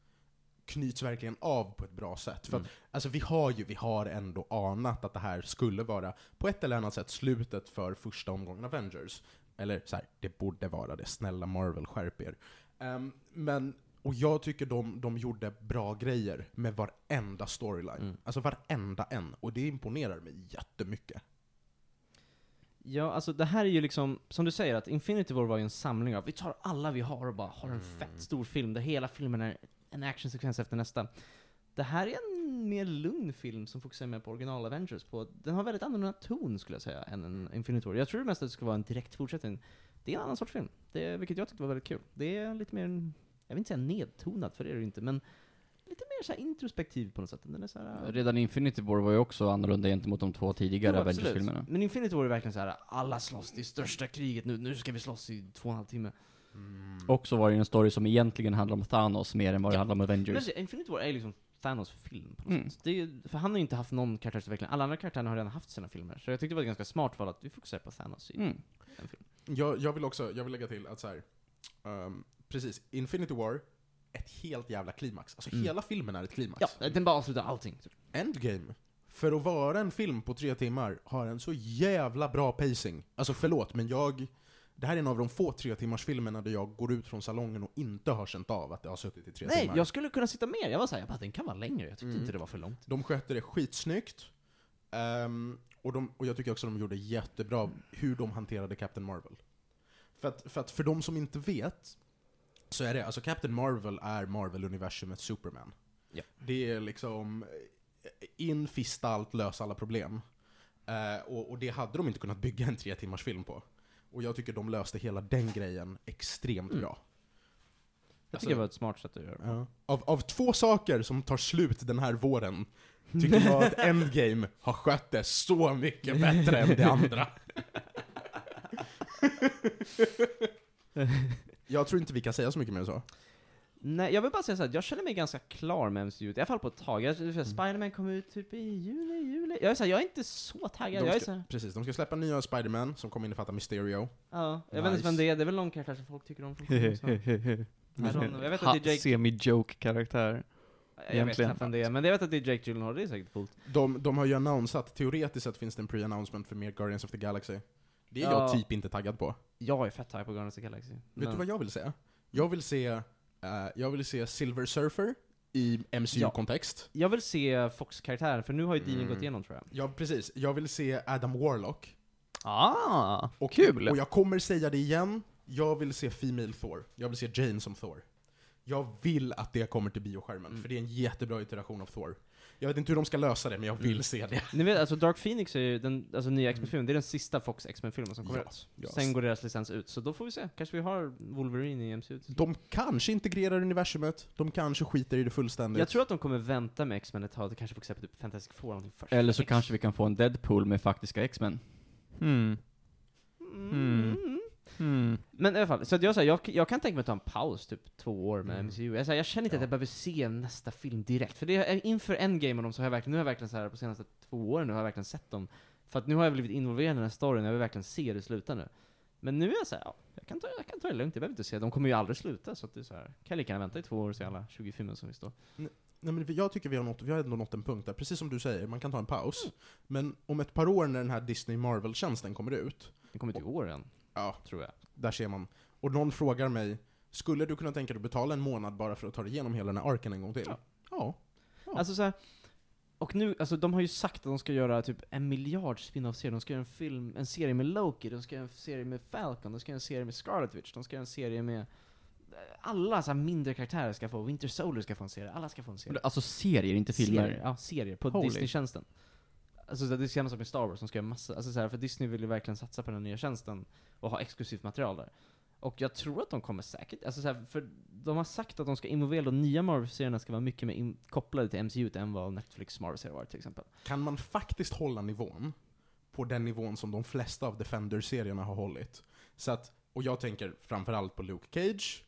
knyts verkligen av på ett bra sätt. För Mm. att, alltså vi har ju, vi har ändå anat att det här skulle vara, på ett eller annat sätt, slutet för första omgången Avengers. Eller så här, det borde vara det, snälla Marvel, skärp er. Ehm, men, och jag tycker de, de gjorde bra grejer med varenda storyline. Mm. Alltså varenda en. Och det imponerar mig jättemycket. Ja, alltså det här är ju liksom, som du säger, att Infinity War var ju en samling av, vi tar alla vi har och bara har en Mm. fett stor film där hela filmen är en actionsekvens efter nästa. Det här är en mer lugn film som fokuserar mer på original Avengers. På, den har väldigt annorlunda ton skulle jag säga, än en Infinity War. Jag tror mest att det ska vara en direkt fortsättning. Det är en annan sorts film, det, vilket jag tyckte var väldigt kul. Det är lite mer, jag vill inte säga nedtonat, för det är det inte, men lite mer så här introspektiv på något sätt. Den är så här, Redan Infinity War var ju också annorlunda gentemot de två tidigare. Avengers-filmerna. Men Infinity War är verkligen så här: alla slåss, det är största kriget nu, nu ska vi slåss i två och en halv timme. Mm. Och så var det en story som egentligen handlar om Thanos mer än vad det Ja. handlar om Men Avengers. alltså, Infinity War är liksom Thanos-film på något Mm. sätt. Det är, för han har ju inte haft någon karaktärsutveckling. Alla andra karaktärer har redan haft sina filmer. Så jag tyckte det var ett ganska smart val att vi fokuserar på Thanos i Mm. en film. Jag, jag vill också, jag vill lägga till att så här, ehm, precis, Infinity War, ett helt jävla klimax. Alltså Mm. hela filmen är ett klimax. Ja, den bara avslutar allting. typ. Endgame, för att vara en film på tre timmar, har en så jävla bra pacing. Alltså förlåt, men jag... Det här är en av de få tre timmars filmerna där jag går ut från salongen och inte har känt av att det har suttit i tre Nej, timmar. jag skulle kunna sitta mer. Jag var såhär, jag bara, den kan vara längre. Jag tyckte Mm. inte det var för långt. De skötte det skitsnyggt. Ehm, och, de, och jag tycker också de gjorde jättebra hur de hanterade Captain Marvel. För att, för att för de som inte vet, så är det, alltså Captain Marvel är Marvel-universumets Superman. Ja. Det är liksom eh, in, fista allt, lösa alla problem. Eh, och, och det hade de inte kunnat bygga en tre timmars film på. Och jag tycker de löste hela den grejen extremt Mm. bra. Jag Alltså- tycker det var ett smart sätt att göra det. Ja. Av, av två saker som tar slut den här våren, tycker jag att Endgame har skött det så mycket bättre än det andra. jag tror inte vi kan säga så mycket mer än så. Nej, jag vill bara säga såhär, jag känner mig ganska klar med MCU, i alla fall på ett tag. Jag, mm. Spiderman kom ut typ i juli, juli. Jag är, såhär, jag är inte så taggad. De Jag är ska, såhär, precis, de ska släppa nya Spider-Man som kommer innefatta Mysterio. ja, jag vet inte Nice. vem det är, det är väl någon karaktär som folk tycker om så. Jag vet att det är Jake, Semi-joke-karaktär. jag vet egentligen. knappt vem det är, men jag vet att det är Jake Gyllenhaal, det är säkert coolt. De, de har ju annonsat, teoretiskt sett finns det en pre-announcement för mer Guardians of the Galaxy. Det är Ja. jag typ inte taggad på. Jag är fett hype på Guardians of the Galaxy. Vet Men- du vad jag vill se? Jag vill se, eh, jag vill se Silver Surfer i MCU-kontext. Jag vill se Fox-karaktären, för nu har ju Dini Mm. gått igenom tror jag. Ja, precis. Jag vill se Adam Warlock. Ah, Och, kul! Och jag kommer säga det igen, jag vill se Female Thor. Jag vill se Jane som Thor. Jag vill att det kommer till bioskärmen, Mm. för det är en jättebra iteration av Thor. Jag vet inte hur de ska lösa det, men jag vill Mm. se det. Ni vet, alltså Dark Phoenix är ju den, alltså nya X-Men-filmen, det är den sista Fox X-Men-filmen som kommer Ja, ut. ja. Sen går deras licens ut, så då får vi se. Kanske vi har Wolverine i MCU. till slut. De kanske integrerar universumet, de kanske skiter i det fullständigt. Jag tror att de kommer vänta med X-Men ett tag, det kanske får se på typ Fantastic Four någonting först. Eller så X- kanske vi kan få en Deadpool med faktiska X-Men. Hmm. Mm. Hmm. Men i alla fall, så att jag, säger, jag, jag kan tänka mig att ta en paus, typ två år med Mm. MCU. Jag, säger, jag känner inte Ja. att jag behöver se nästa film direkt. För det är inför Endgame och dem så har jag verkligen, nu har jag verkligen så här på senaste två åren nu har jag verkligen sett dem. För att nu har jag blivit involverad i den här storyn, jag vill verkligen se hur det slutar nu. Men nu är jag såhär, ja, jag kan, ta, jag kan ta det lugnt, jag behöver inte se, de kommer ju aldrig sluta, så att det är så här. kan jag lika gärna vänta i två år och se alla 20 filmer som vi står. Nej, men vi- jag tycker vi har, nått, vi har ändå nått en punkt där, precis som du säger, man kan ta en paus. Mm. Men om ett par år när den här Disney Marvel-tjänsten kommer ut, Det kommer till år än, ja, tror jag. där ser man. Och någon frågar mig, skulle du kunna tänka dig att betala en månad bara för att ta dig igenom hela den här arken en gång till? Ja. Ja. Ja. Alltså så här, och nu, alltså de har ju sagt att de ska göra typ en miljard spin-off-serier, de ska göra en film, en serie med Loki, de ska göra en serie med Falcon, de ska göra en serie med Scarlet Witch, de ska göra en serie med alla så här mindre karaktärer ska få, Winter Soldier ska få en serie, alla ska få en serie. Alltså serier, inte filmer. Serier, ja, serier på. Disney-tjänsten. Alltså så det är samma sak med Star Wars, de ska göra massa, alltså så här, för Disney vill ju verkligen satsa på den nya tjänsten och ha exklusivt material där. Och jag tror att de kommer säkert, alltså så här, för de har sagt att de ska involvera, de nya Marvel-serierna ska vara mycket mer kopplade till MCU än vad Netflix Marvel-serier var till exempel. Kan man faktiskt hålla nivån på den nivån som de flesta av Defender-serierna har hållit? Så att, och jag tänker framförallt på Luke Cage.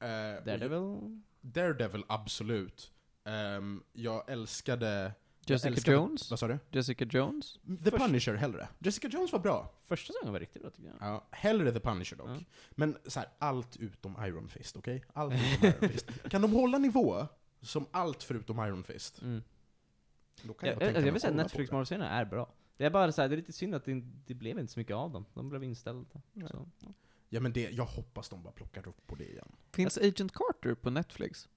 eh, Daredevil? Daredevil, absolut. Ehm, jag älskade... Jessica Jones? Vad sa du? Jessica Jones? The Först- Punisher hellre. Jessica Jones var bra. Första säsongen var riktigt bra tycker jag. Ja, hellre The Punisher dock. Ja. Men så här, allt utom Iron Fist, okej? Allt utom Iron Fist. Kan de hålla nivå som allt förutom Iron Fist? Mm. Då kan Jag, jag, jag, tänka jag mig vill säga att kolla Netflix det. Marvel-serierna är bra. Det är bara så här, det är lite synd att det, det blev inte så mycket av dem. De blev inställda. Ja. Så. Ja men det, jag hoppas de bara plockar upp på det igen. Finns Agent Carter på Netflix?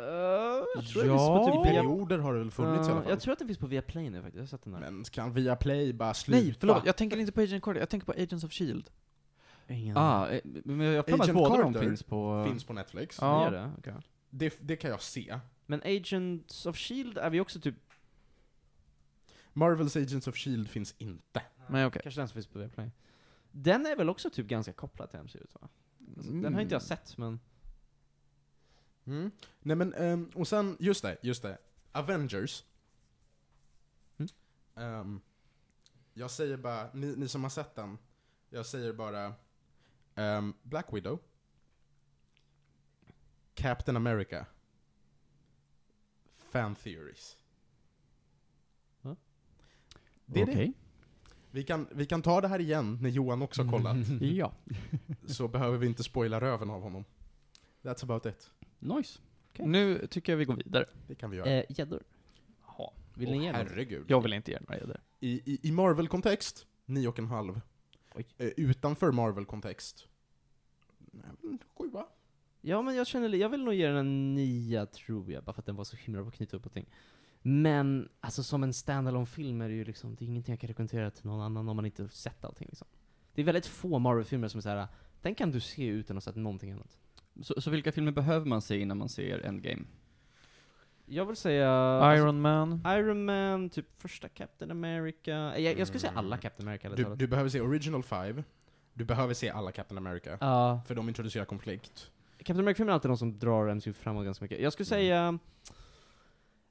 Uh, jag tror Ja. det finns på typ perioder har det väl funnits i alla Uh, fall. Jag tror att den finns på Viaplay nu faktiskt, jag har sett den där. Men kan Viaplay bara sluta? Nej, förlåt. Jag tänker inte på Agent Carter, jag tänker på Agents of Shield. Ingen Ah, eh, men jag har att Agent båda de finns på... Finns på Netflix. Ja. Ja. Det, okej. Det, det kan jag se. Men Agents of Shield är vi också typ, Marvels Agents of Shield finns inte. Nej, okej. kanske den som finns på Viaplay. Den är väl också typ ganska kopplad till MCU va? Alltså, Den har inte jag sett men... Mm. Nej men, ehm, och sen, just det, just det. Avengers. Mm. Ehm, jag säger bara, ni, ni som har sett den, jag säger bara ehm, Black Widow. Captain America. fan theories. Va? Det är det. Okej. Vi kan, vi kan ta det här igen när Johan också har kollat, Ja. så behöver vi inte spoila röven av honom. That's about it. Nice. Okej. Nu tycker jag vi går vidare. Det kan vi göra. Eh, Gäddor. Ja. Vill Åh, ni ge något? herregud. Jag vill inte ge några gäddor. I, i, i Marvel-kontext, 9,5. Oj. Eh, utanför Marvel-kontext, nej, men sjua. Ja, men jag känner, jag vill nog ge den en nia, tror jag, bara för att den var så himla bra på att knyta upp allting. Men, alltså som en standalone film är det ju liksom, det är ingenting jag kan rekommendera till någon annan om man inte har sett allting liksom. Det är väldigt få Marvel-filmer som är såhär, den kan du se utan att ha sett någonting annat. Så, så vilka filmer behöver man se innan man ser Endgame? Jag vill säga... alltså, Iron Man. Iron Man, typ första Captain America. Jag, jag skulle säga alla Captain America. Du, talat. du behöver se Original 5, du behöver se alla Captain America, Ja, för de introducerar konflikt. Captain America-filmer är alltid de som drar MCU framåt ganska mycket. Jag skulle säga...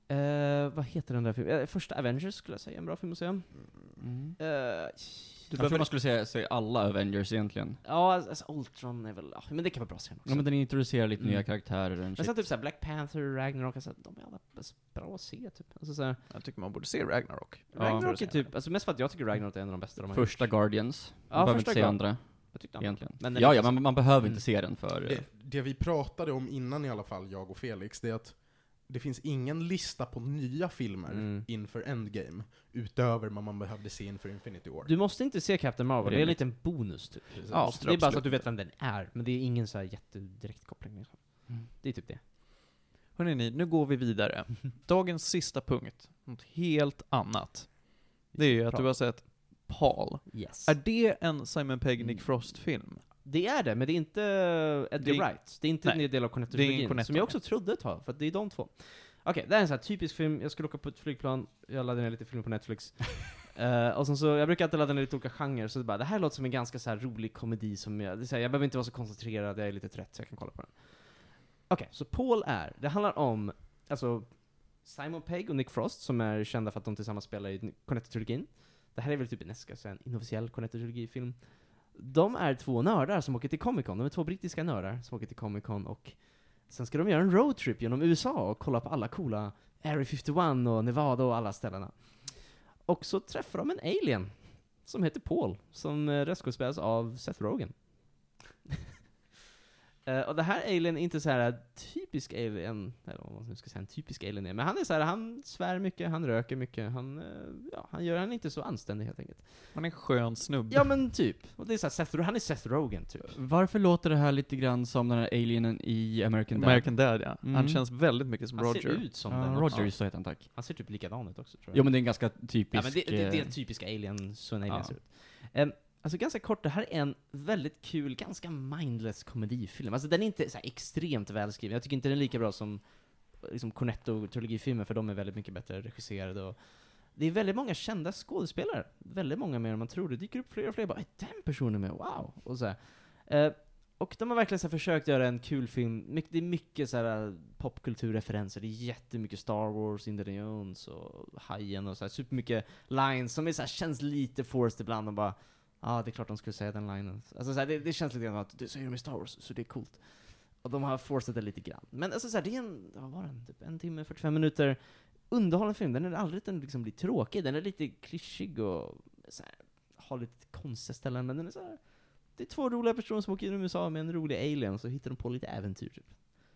Eh, vad heter den där filmen? Eh, första Avengers skulle jag säga, en bra film att se. Mm. Eh, Du jag tror man skulle säga, säga alla Avengers egentligen. ja, alltså Ultron är väl... Ja, men det kan vara bra att se också. Ja men den introducerar lite Mm. nya karaktärer. Men shit. sen typ såhär Black Panther, Ragnarok, alltså, de är alla bra att se typ. Alltså såhär, Jag tycker man borde se Ragnarok. Ragnarok är typ, alltså mest för att jag tycker Ragnarok är en av de bästa de har Första gjort. Guardians. Man Ja, behöver första inte se andra Jag tyckte egentligen. Men ja, ja, man, man behöver Mm. inte se den för... Det, det vi pratade om innan i alla fall, jag och Felix, det är att det finns ingen lista på nya filmer Mm. inför Endgame, utöver vad man behövde se inför Infinity War. Du måste inte se Captain Marvel, det är en liten bonus typ. Precis. Ja, det är bara så att du vet vem den är, men det är ingen så här jättedirekt koppling liksom. Mm. Det är typ det. Hörrni, nu går vi vidare. Dagens sista punkt. Något helt annat. Det är ju att du har sett Paul. Yes. Är det en Simon Pegg Nick Mm. Frost-film? Det är det, men det är inte Edgar Det Wright. Det är inte Nej. en del av Cornetto-trilogin, Cornetto, som jag också trodde ett tag, för det är de två. Okej, det här är en sån här typisk film, jag skulle åka på ett flygplan, jag laddade ner lite film på Netflix. Eh, och sen så, jag brukar alltid ladda ner lite olika genrer, så det bara, det här låter som en ganska så rolig komedi som jag, det här, jag behöver inte vara så koncentrerad, jag är lite trött så jag kan kolla på den. Okej, så Paul är, det handlar om, alltså, Simon Pegg och Nick Frost, som är kända för att de tillsammans spelar i Cornetto-trilogin. Det här är väl typ en, ska jag säga, en inofficiell Cornetto-trilogifilm. De är två nördar som åker till Comic Con. De är två brittiska nördar som åker till Comic Con och sen ska de göra en roadtrip genom USA och kolla på alla coola Area 51 och Nevada och alla ställena. Och så träffar de en alien som heter Paul, som eh, röstskådespelas av Seth Rogen. Eh, och det här alien är inte så här typisk alien, eller vad man nu ska säga en typisk alien är, men han är så här, han svär mycket, han röker mycket, han, eh, ja, han gör, han inte så anständig helt enkelt. Han är en skön snubbe. Ja men typ. Och det är så här, Seth, han är Seth Rogen typ. Varför låter det här lite grann som den här alienen i American Dad? American Dad, ja. Mm. Han känns väldigt mycket som Han Roger. ser ut som ja, den. Roger, Ja. så heter han tack. Han ser typ likadan ut också tror jag. Jo men det är en ganska typisk... Ja, men det, det, det är eh, en typisk alien, så en alien Ja. ser ut. Em, alltså ganska kort, det här är en väldigt kul, ganska mindless komedifilm. Alltså den är inte så här extremt välskriven. Jag tycker inte den är lika bra som liksom Cornetto-trilogifilmer, för de är väldigt mycket bättre regisserade och det är väldigt många kända skådespelare. Väldigt många mer än man tror. Det dyker upp fler och fler bara, är den personen med? Wow! Och så här. Eh, och de har verkligen så här försökt göra en kul film. My- Det är mycket så här eh, popkulturreferenser. Det är jättemycket Star Wars, Indiana Jones och Hajen och så här supermycket lines som är så här, känns lite forced ibland och bara Ja, det är klart de skulle säga den linen. Alltså så här, det, det känns lite grann att det säger de i Star Wars, så det är coolt. Och de har forcat det lite grann. Men alltså så här, det är en, vad var den? Typ en timme, 45 minuter underhållande film. Den är aldrig den liksom blir tråkig. Den är lite klyschig och så här, har lite konstiga ställen, men den är så här. Det är två roliga personer som åker genom USA med en rolig alien, och så hittar de på lite äventyr. Typ.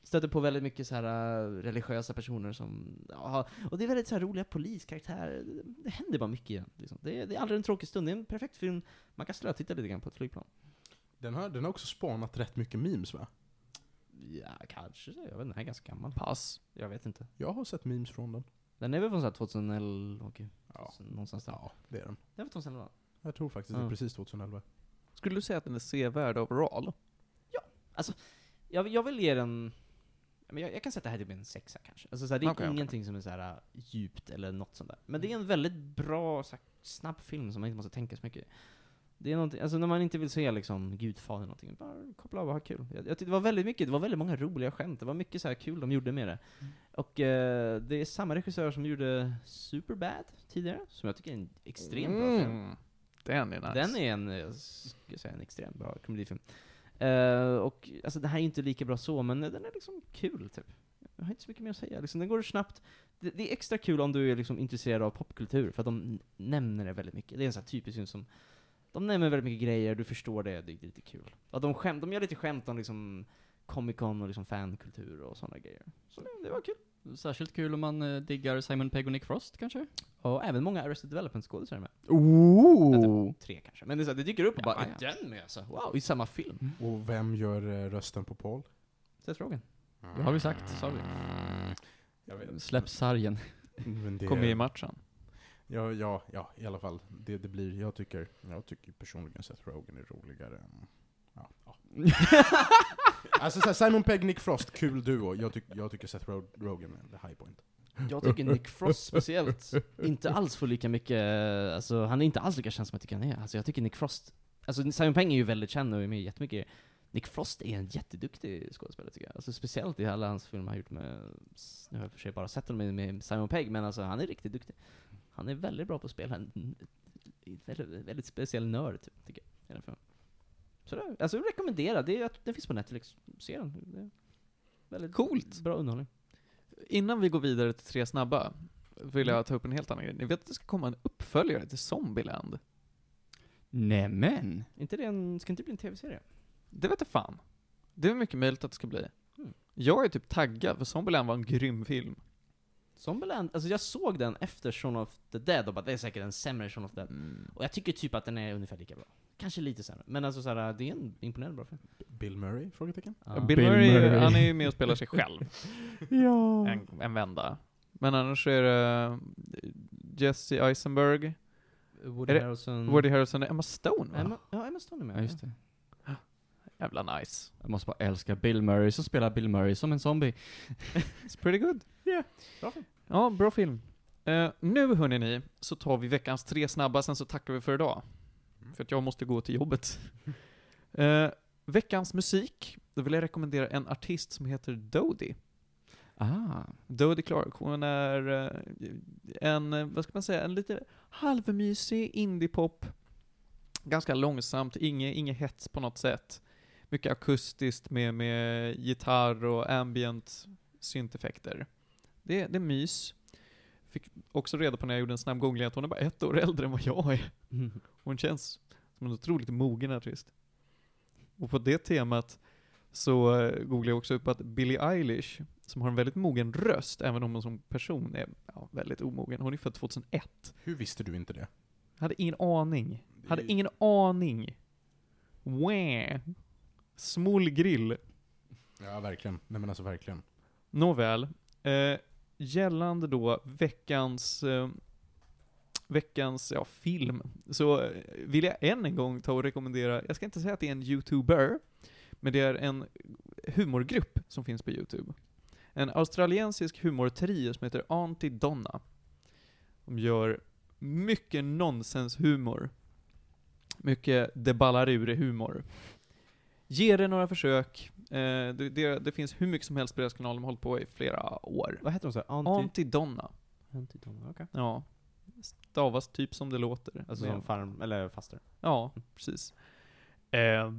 Stöter på väldigt mycket så här äh, religiösa personer som, ja, och det är väldigt så här roliga poliskaraktärer. Det, det händer bara mycket igen. Liksom. Det, är- det är aldrig en tråkig stund. Det är en perfekt film. Man kan slötitta lite grann på ett flygplan. Den, har, den har också spanat rätt mycket memes va? Ja, kanske. Jag vet inte, den är ganska gammal. Pass. Jag vet inte. Jag har sett memes från den. Den är väl från så här 2011, okej. Ja, Någonstans där. ja det är den. Det är väl 2011? Jag tror faktiskt det Ja. är precis 2011. Skulle du säga att den är sevärd overall? Jag, jag vill ge den... Men jag, jag kan sätta det här till en sexa kanske. Alltså, så här, det är okej. ingenting som är så här, äh, djupt eller något sånt där. Men det är en väldigt bra, så här, snabb film som man inte måste tänka så mycket. Det är någonting, alltså när man inte vill se liksom Gudfadern någonting, bara koppla av och ha kul. Jag, jag tyckte det var väldigt mycket, det var väldigt många roliga skämt, det var mycket så här kul de gjorde med det. Och eh, det är samma regissör som gjorde Superbad tidigare, som jag tycker är en extremt bra film. Mm. Den är nice. Den är en, jag ska säga, en extremt bra komedifilm. Uh, och alltså det här är inte lika bra så, men den är liksom kul typ. jag har inte så mycket mer att säga. Liksom, den går snabbt. Det, det är extra kul om du är liksom intresserad av popkultur, för att de nämner det väldigt mycket. Det är en sån här typisk film som, de nämner väldigt mycket grejer, du förstår det, det är lite kul. Och de, skäm, de gör lite skämt om liksom Comic Con och liksom fankultur och sådana grejer. Så det, det var kul. Särskilt kul om man eh, diggar Simon Pegg och Nick Frost kanske? Och även många Arrested Development-skådisar med. Ooh. Tre kanske. Men det, är så, här, det dyker upp och Ja, bara, ja. den med? Så, wow, i samma film. Och vem gör eh, rösten på Paul? Seth Rogen. Det har vi sagt, sa vi. Jag vet. Släpp sargen. Det, Kom med i matchen. Ja, ja, ja, i alla fall. Det, det blir, jag tycker, jag tycker personligen Seth Rogen är roligare än... Alltså så här, Simon Pegg, Nick Frost, kul duo. Jag, tyck, jag tycker Seth Rog Rogen är the high point. Jag tycker Nick Frost speciellt inte alls får lika mycket, alltså han är inte alls lika känd som jag tycker han är. Alltså jag tycker Nick Frost, alltså Simon Pegg är ju väldigt känd och är med jättemycket. Nick Frost är en jätteduktig skådespelare tycker jag. Alltså speciellt i alla hans filmer han har gjort med, nu har jag för sig bara sett honom med, Simon Pegg, men alltså han är riktigt duktig. Han är väldigt bra på att spela en, en väldigt, väldigt speciell nörd, typ, tycker jag. i den filmen. Så det, alltså jag rekommenderar, det, är, att- den finns på Netflix, se den. Det är väldigt Coolt. bra underhållning. Innan vi går vidare till tre snabba, vill jag ta upp en helt annan grej. Ni vet att det ska komma en uppföljare till Zombieland? Nämen! Inte det en, ska inte bli en tv-serie? Det vet jag fan. Det är mycket möjligt att det ska bli. Mm. Jag är typ taggad, för Zombieland var en grym film. Zombieland, alltså jag såg den efter Shaun of the Dead och bara det är säkert en sämre Shaun of the Dead. Mm. Och jag tycker typ att den är ungefär lika bra. Kanske lite sämre. Men alltså såhär, det är en imponerande bra film. Bill Murray? Frågetecken? Ja. Bill, Bill Murray, Murray. han är ju med och spelar sig själv. Ja. en, en vända. Men annars är det eh, Jesse Eisenberg, Woody Harrelson. Woody Harrelson Emma Stone va? Emma, ja, Emma Stone är med. Ja, just det. Jävla nice. Jag måste bara älska Bill Murray som spelar Bill Murray som en zombie. It's pretty good. Bra film. Ja, bra film. Eh, nu hörni ni, så tar vi veckans tre snabba, sen så tackar vi för idag. För att jag måste gå till jobbet. Eh, veckans musik, då vill jag rekommendera en artist som heter Dodie. Ah. Dodie Clark, hon är eh, en, eh, vad ska man säga, en lite halvmysig indiepop. Ganska långsamt, inget, inget hets på något sätt. Mycket akustiskt med, med gitarr och ambient synteffekter. Det, det är mys. Fick också reda på när jag gjorde en snabb googling att hon är bara ett år äldre än vad jag är. Hon känns som en otroligt mogen artist. Och på det temat så eh, googlade jag också upp att Billie Eilish, som har en väldigt mogen röst, även om hon som person är ja, väldigt omogen, hon är född 2001. Hur visste du inte det? Hade ingen aning. Det Hade ingen aning. Wah. Smullgrill. Ja, verkligen. Nej men alltså verkligen. Nåväl. Eh, gällande då veckans, eh, veckans ja, film, så eh, vill jag än en gång ta och rekommendera, jag ska inte säga att det är en YouTuber, men det är en humorgrupp som finns på YouTube. En australiensisk humortrio som heter Auntie Donna. De gör mycket nonsenshumor. Mycket det ballar ur humor. Ge det några försök. Eh, det, det, det finns hur mycket som helst på deras kanal, de har hållit på i flera år. Vad heter de så? Anti... Auntie Donna. Anti okej. Ja. Stavas typ som det låter. Alltså som farm, eller faster. Ja, precis. Eh,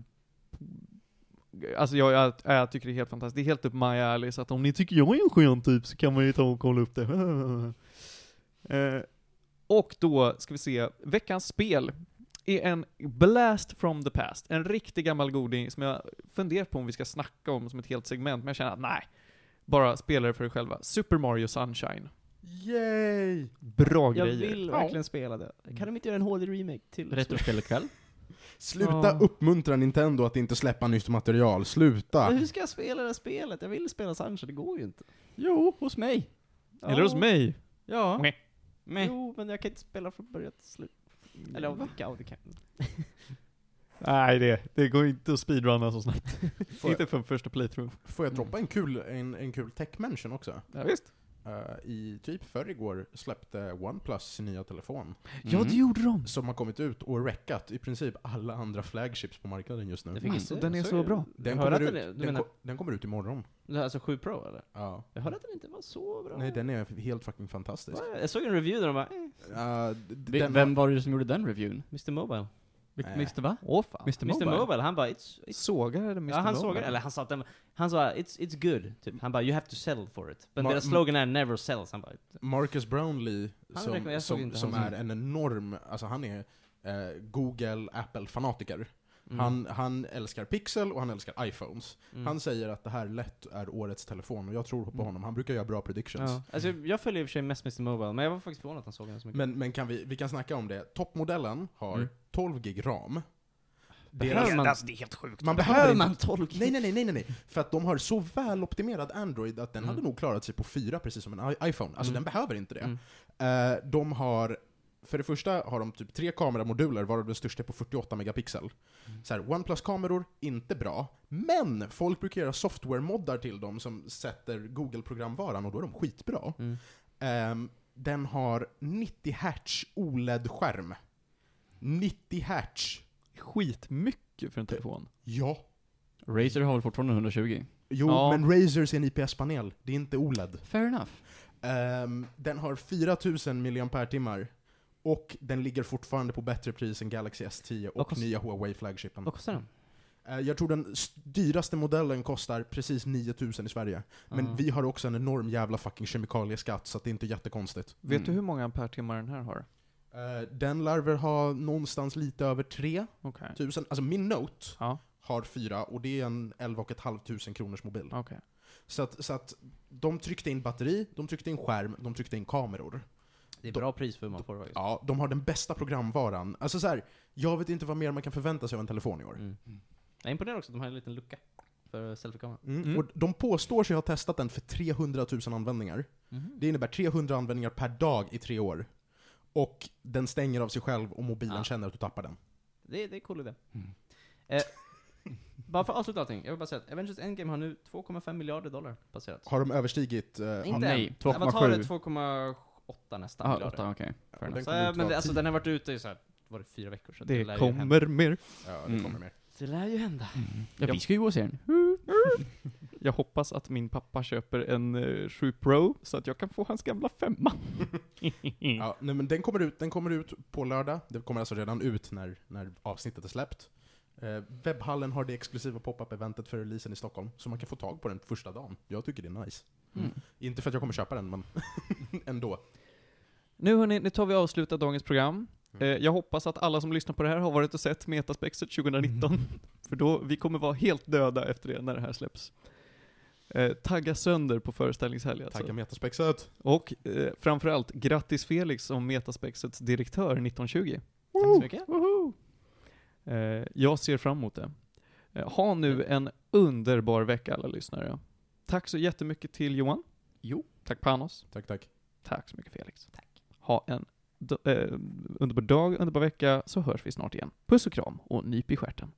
alltså jag, jag, jag tycker det är helt fantastiskt. Det är helt upp my alley, så att om ni tycker jag är en skön typ så kan man ju ta och kolla upp det. eh, och då ska vi se, veckans spel är en blast from the past. En riktig gammal goding som jag funderat på om vi ska snacka om som ett helt segment, men jag känner att nej. Bara spela det för er själva. Super Mario Sunshine. Yay! Bra Jag grejer. vill verkligen spela det. Kan de inte göra en HD-remake till? Retrospelkväll. Sluta Ja. uppmuntra Nintendo att inte släppa nytt material, sluta! Men hur ska jag spela det här spelet? Jag vill spela Sunshine, det går ju inte. Jo, hos mig. Eller hos mig. Ja. Meh. Meh. Jo, men jag kan inte spela från början till slut. Eller ja, det kan, det kan. Nej, det, det går inte att speedrunna så snabbt. Får inte jag, för första playthrough. får jag droppa en kul, en, en kul tech-mention också? Ja, visst. Eh, I typ förrgår släppte OnePlus sin nya telefon, Ja, Mm. det gjorde de. som har kommit ut och wreckat i princip alla andra flagships på marknaden just nu. Det fick Mm, inte- så den är så så bra. Den kommer, ut, den den, ko- den kommer ut imorgon. Det alltså 7 Pro eller? Ja. Jag hörde att den inte var så bra. Nej, den är helt fucking fantastisk. Jag såg en review där de bara, eh, Uh, Vem var det som gjorde den reviewn? Mr Mobile. Äh. Mr va? Åh fan. Mr Mr. Mobile? Mobile, han bara it's, it's Sågade Mr. Ja, han Mobile. såg eller han sa att den, han sa it's, it's good, typ. Han bara you have to sell for it. Men deras slogan är never sells, han bara Marcus Brownlee, Han som, jag såg som, inte som är en enorm, alltså han är eh, Google, Apple-fanatiker. Mm. Han, han älskar Pixel och han älskar iPhones. mm. Han säger att det här lätt är årets telefon, och jag tror på Mm. honom. Han brukar göra bra predictions. Ja. Alltså, jag följer i och för sig mest Mr. Mobile, men jag var faktiskt förvånad att han såg den så mycket. Men, men kan vi, vi kan snacka om det. Toppmodellen har Mm. 12 gig ram. Behöver man- Alltså, det är helt sjukt. man behöver man 12 Nej, nej, nej, nej, nej, nej. För att de har så väl optimerad Android att den Mm. hade nog klarat sig på fyra, precis som en iPhone. Alltså Mm. den behöver inte det. Mm. Eh, de har, för det första har de typ tre kameramoduler, varav den största är på 48 megapixel. Mm. Så här, OnePlus-kameror, inte bra. Men folk brukar göra software-moddar till dem som sätter Google-programvaran, och då är de skitbra. Mm. Ehm, den har 90 Hz OLED-skärm. 90 Hz. Skitmycket för en telefon. Ja. Razer har väl fortfarande 120? Jo, Ja. men Razers är en IPS-panel, det är inte OLED. Fair enough. Ehm, den har 4000 mAh och den ligger fortfarande på bättre pris än Galaxy S10 Vad och kost- nya Huawei-flaggshipen. Vad kostar den? Eh, jag tror den dyraste modellen kostar precis 9000 i Sverige. Men Ja. vi har också en enorm jävla fucking kemikalieskatt, så att det är inte jättekonstigt. Vet Mm. du hur många ampere-timmar den här har? Eh, den lär väl ha någonstans lite över 3000. Okej. Alltså min Note Ja, har fyra, och det är en 11 500 kronors mobil. okej. Så, att, så att de tryckte in batteri, de tryckte in skärm, de tryckte in kameror. Det är bra pris för vad man får faktiskt. Ja, de har den bästa programvaran. Alltså så här, jag vet inte vad mer man kan förvänta sig av en telefon i år. Mm. Jag är imponerad också de har en liten lucka för selfie-kameran. Mm. Mm. Och de påstår sig ha testat den för 300 000 användningar. Det innebär 300 användningar per dag i tre år. Och den stänger av sig själv och mobilen Ja. känner att du tappar den. Det, det är cool idé. Mm. Eh, bara för att avsluta allting, jag vill bara säga att Avengers Endgame har nu 2,5 miljarder dollar passerat. Har de överstigit... eh, Inte har- nej, än. 2,7. Avatar är 2,8 nästan miljarder. 8, okej. Fair den. Så, eh, men det, alltså, den har varit ute i så här, var det fyra veckor? Så Det hända. kommer mer. Ja, det Mm. kommer mer. Det lär ju hända. Ja, vi ska ju gå och se den. Jag hoppas att min pappa köper en eh, 7 Pro, så att jag kan få hans gamla femma. Ja, nej, men den kommer, ut, den kommer ut på lördag. Det kommer alltså redan ut när, när avsnittet är släppt. Eh, webbhallen har det exklusiva pop-up-eventet för releasen i Stockholm, så man kan få tag på den första dagen. Jag tycker det är nice. Mm. Inte för att jag kommer köpa den, men ändå. Nu hörni, nu tar vi och avslutar dagens program. Mm. Eh, jag hoppas att alla som lyssnar på det här har varit och sett Metaspexet 2019. För då, vi kommer vara helt döda efter det när det här släpps. Eh, tagga sönder på föreställningshelg alltså. Tagga metaspexet. Och eh, framförallt, grattis Felix som Metaspexets direktör 1920. Tack så mycket. Woho! Eh, jag ser fram emot det. Eh, ha nu en underbar vecka alla lyssnare. Tack så jättemycket till Johan. Jo. Tack Panos. Tack, tack. Tack så mycket Felix. Tack. Ha en eh, underbar dag, underbar vecka, så hörs vi snart igen. Puss och kram och nyp i stjärten.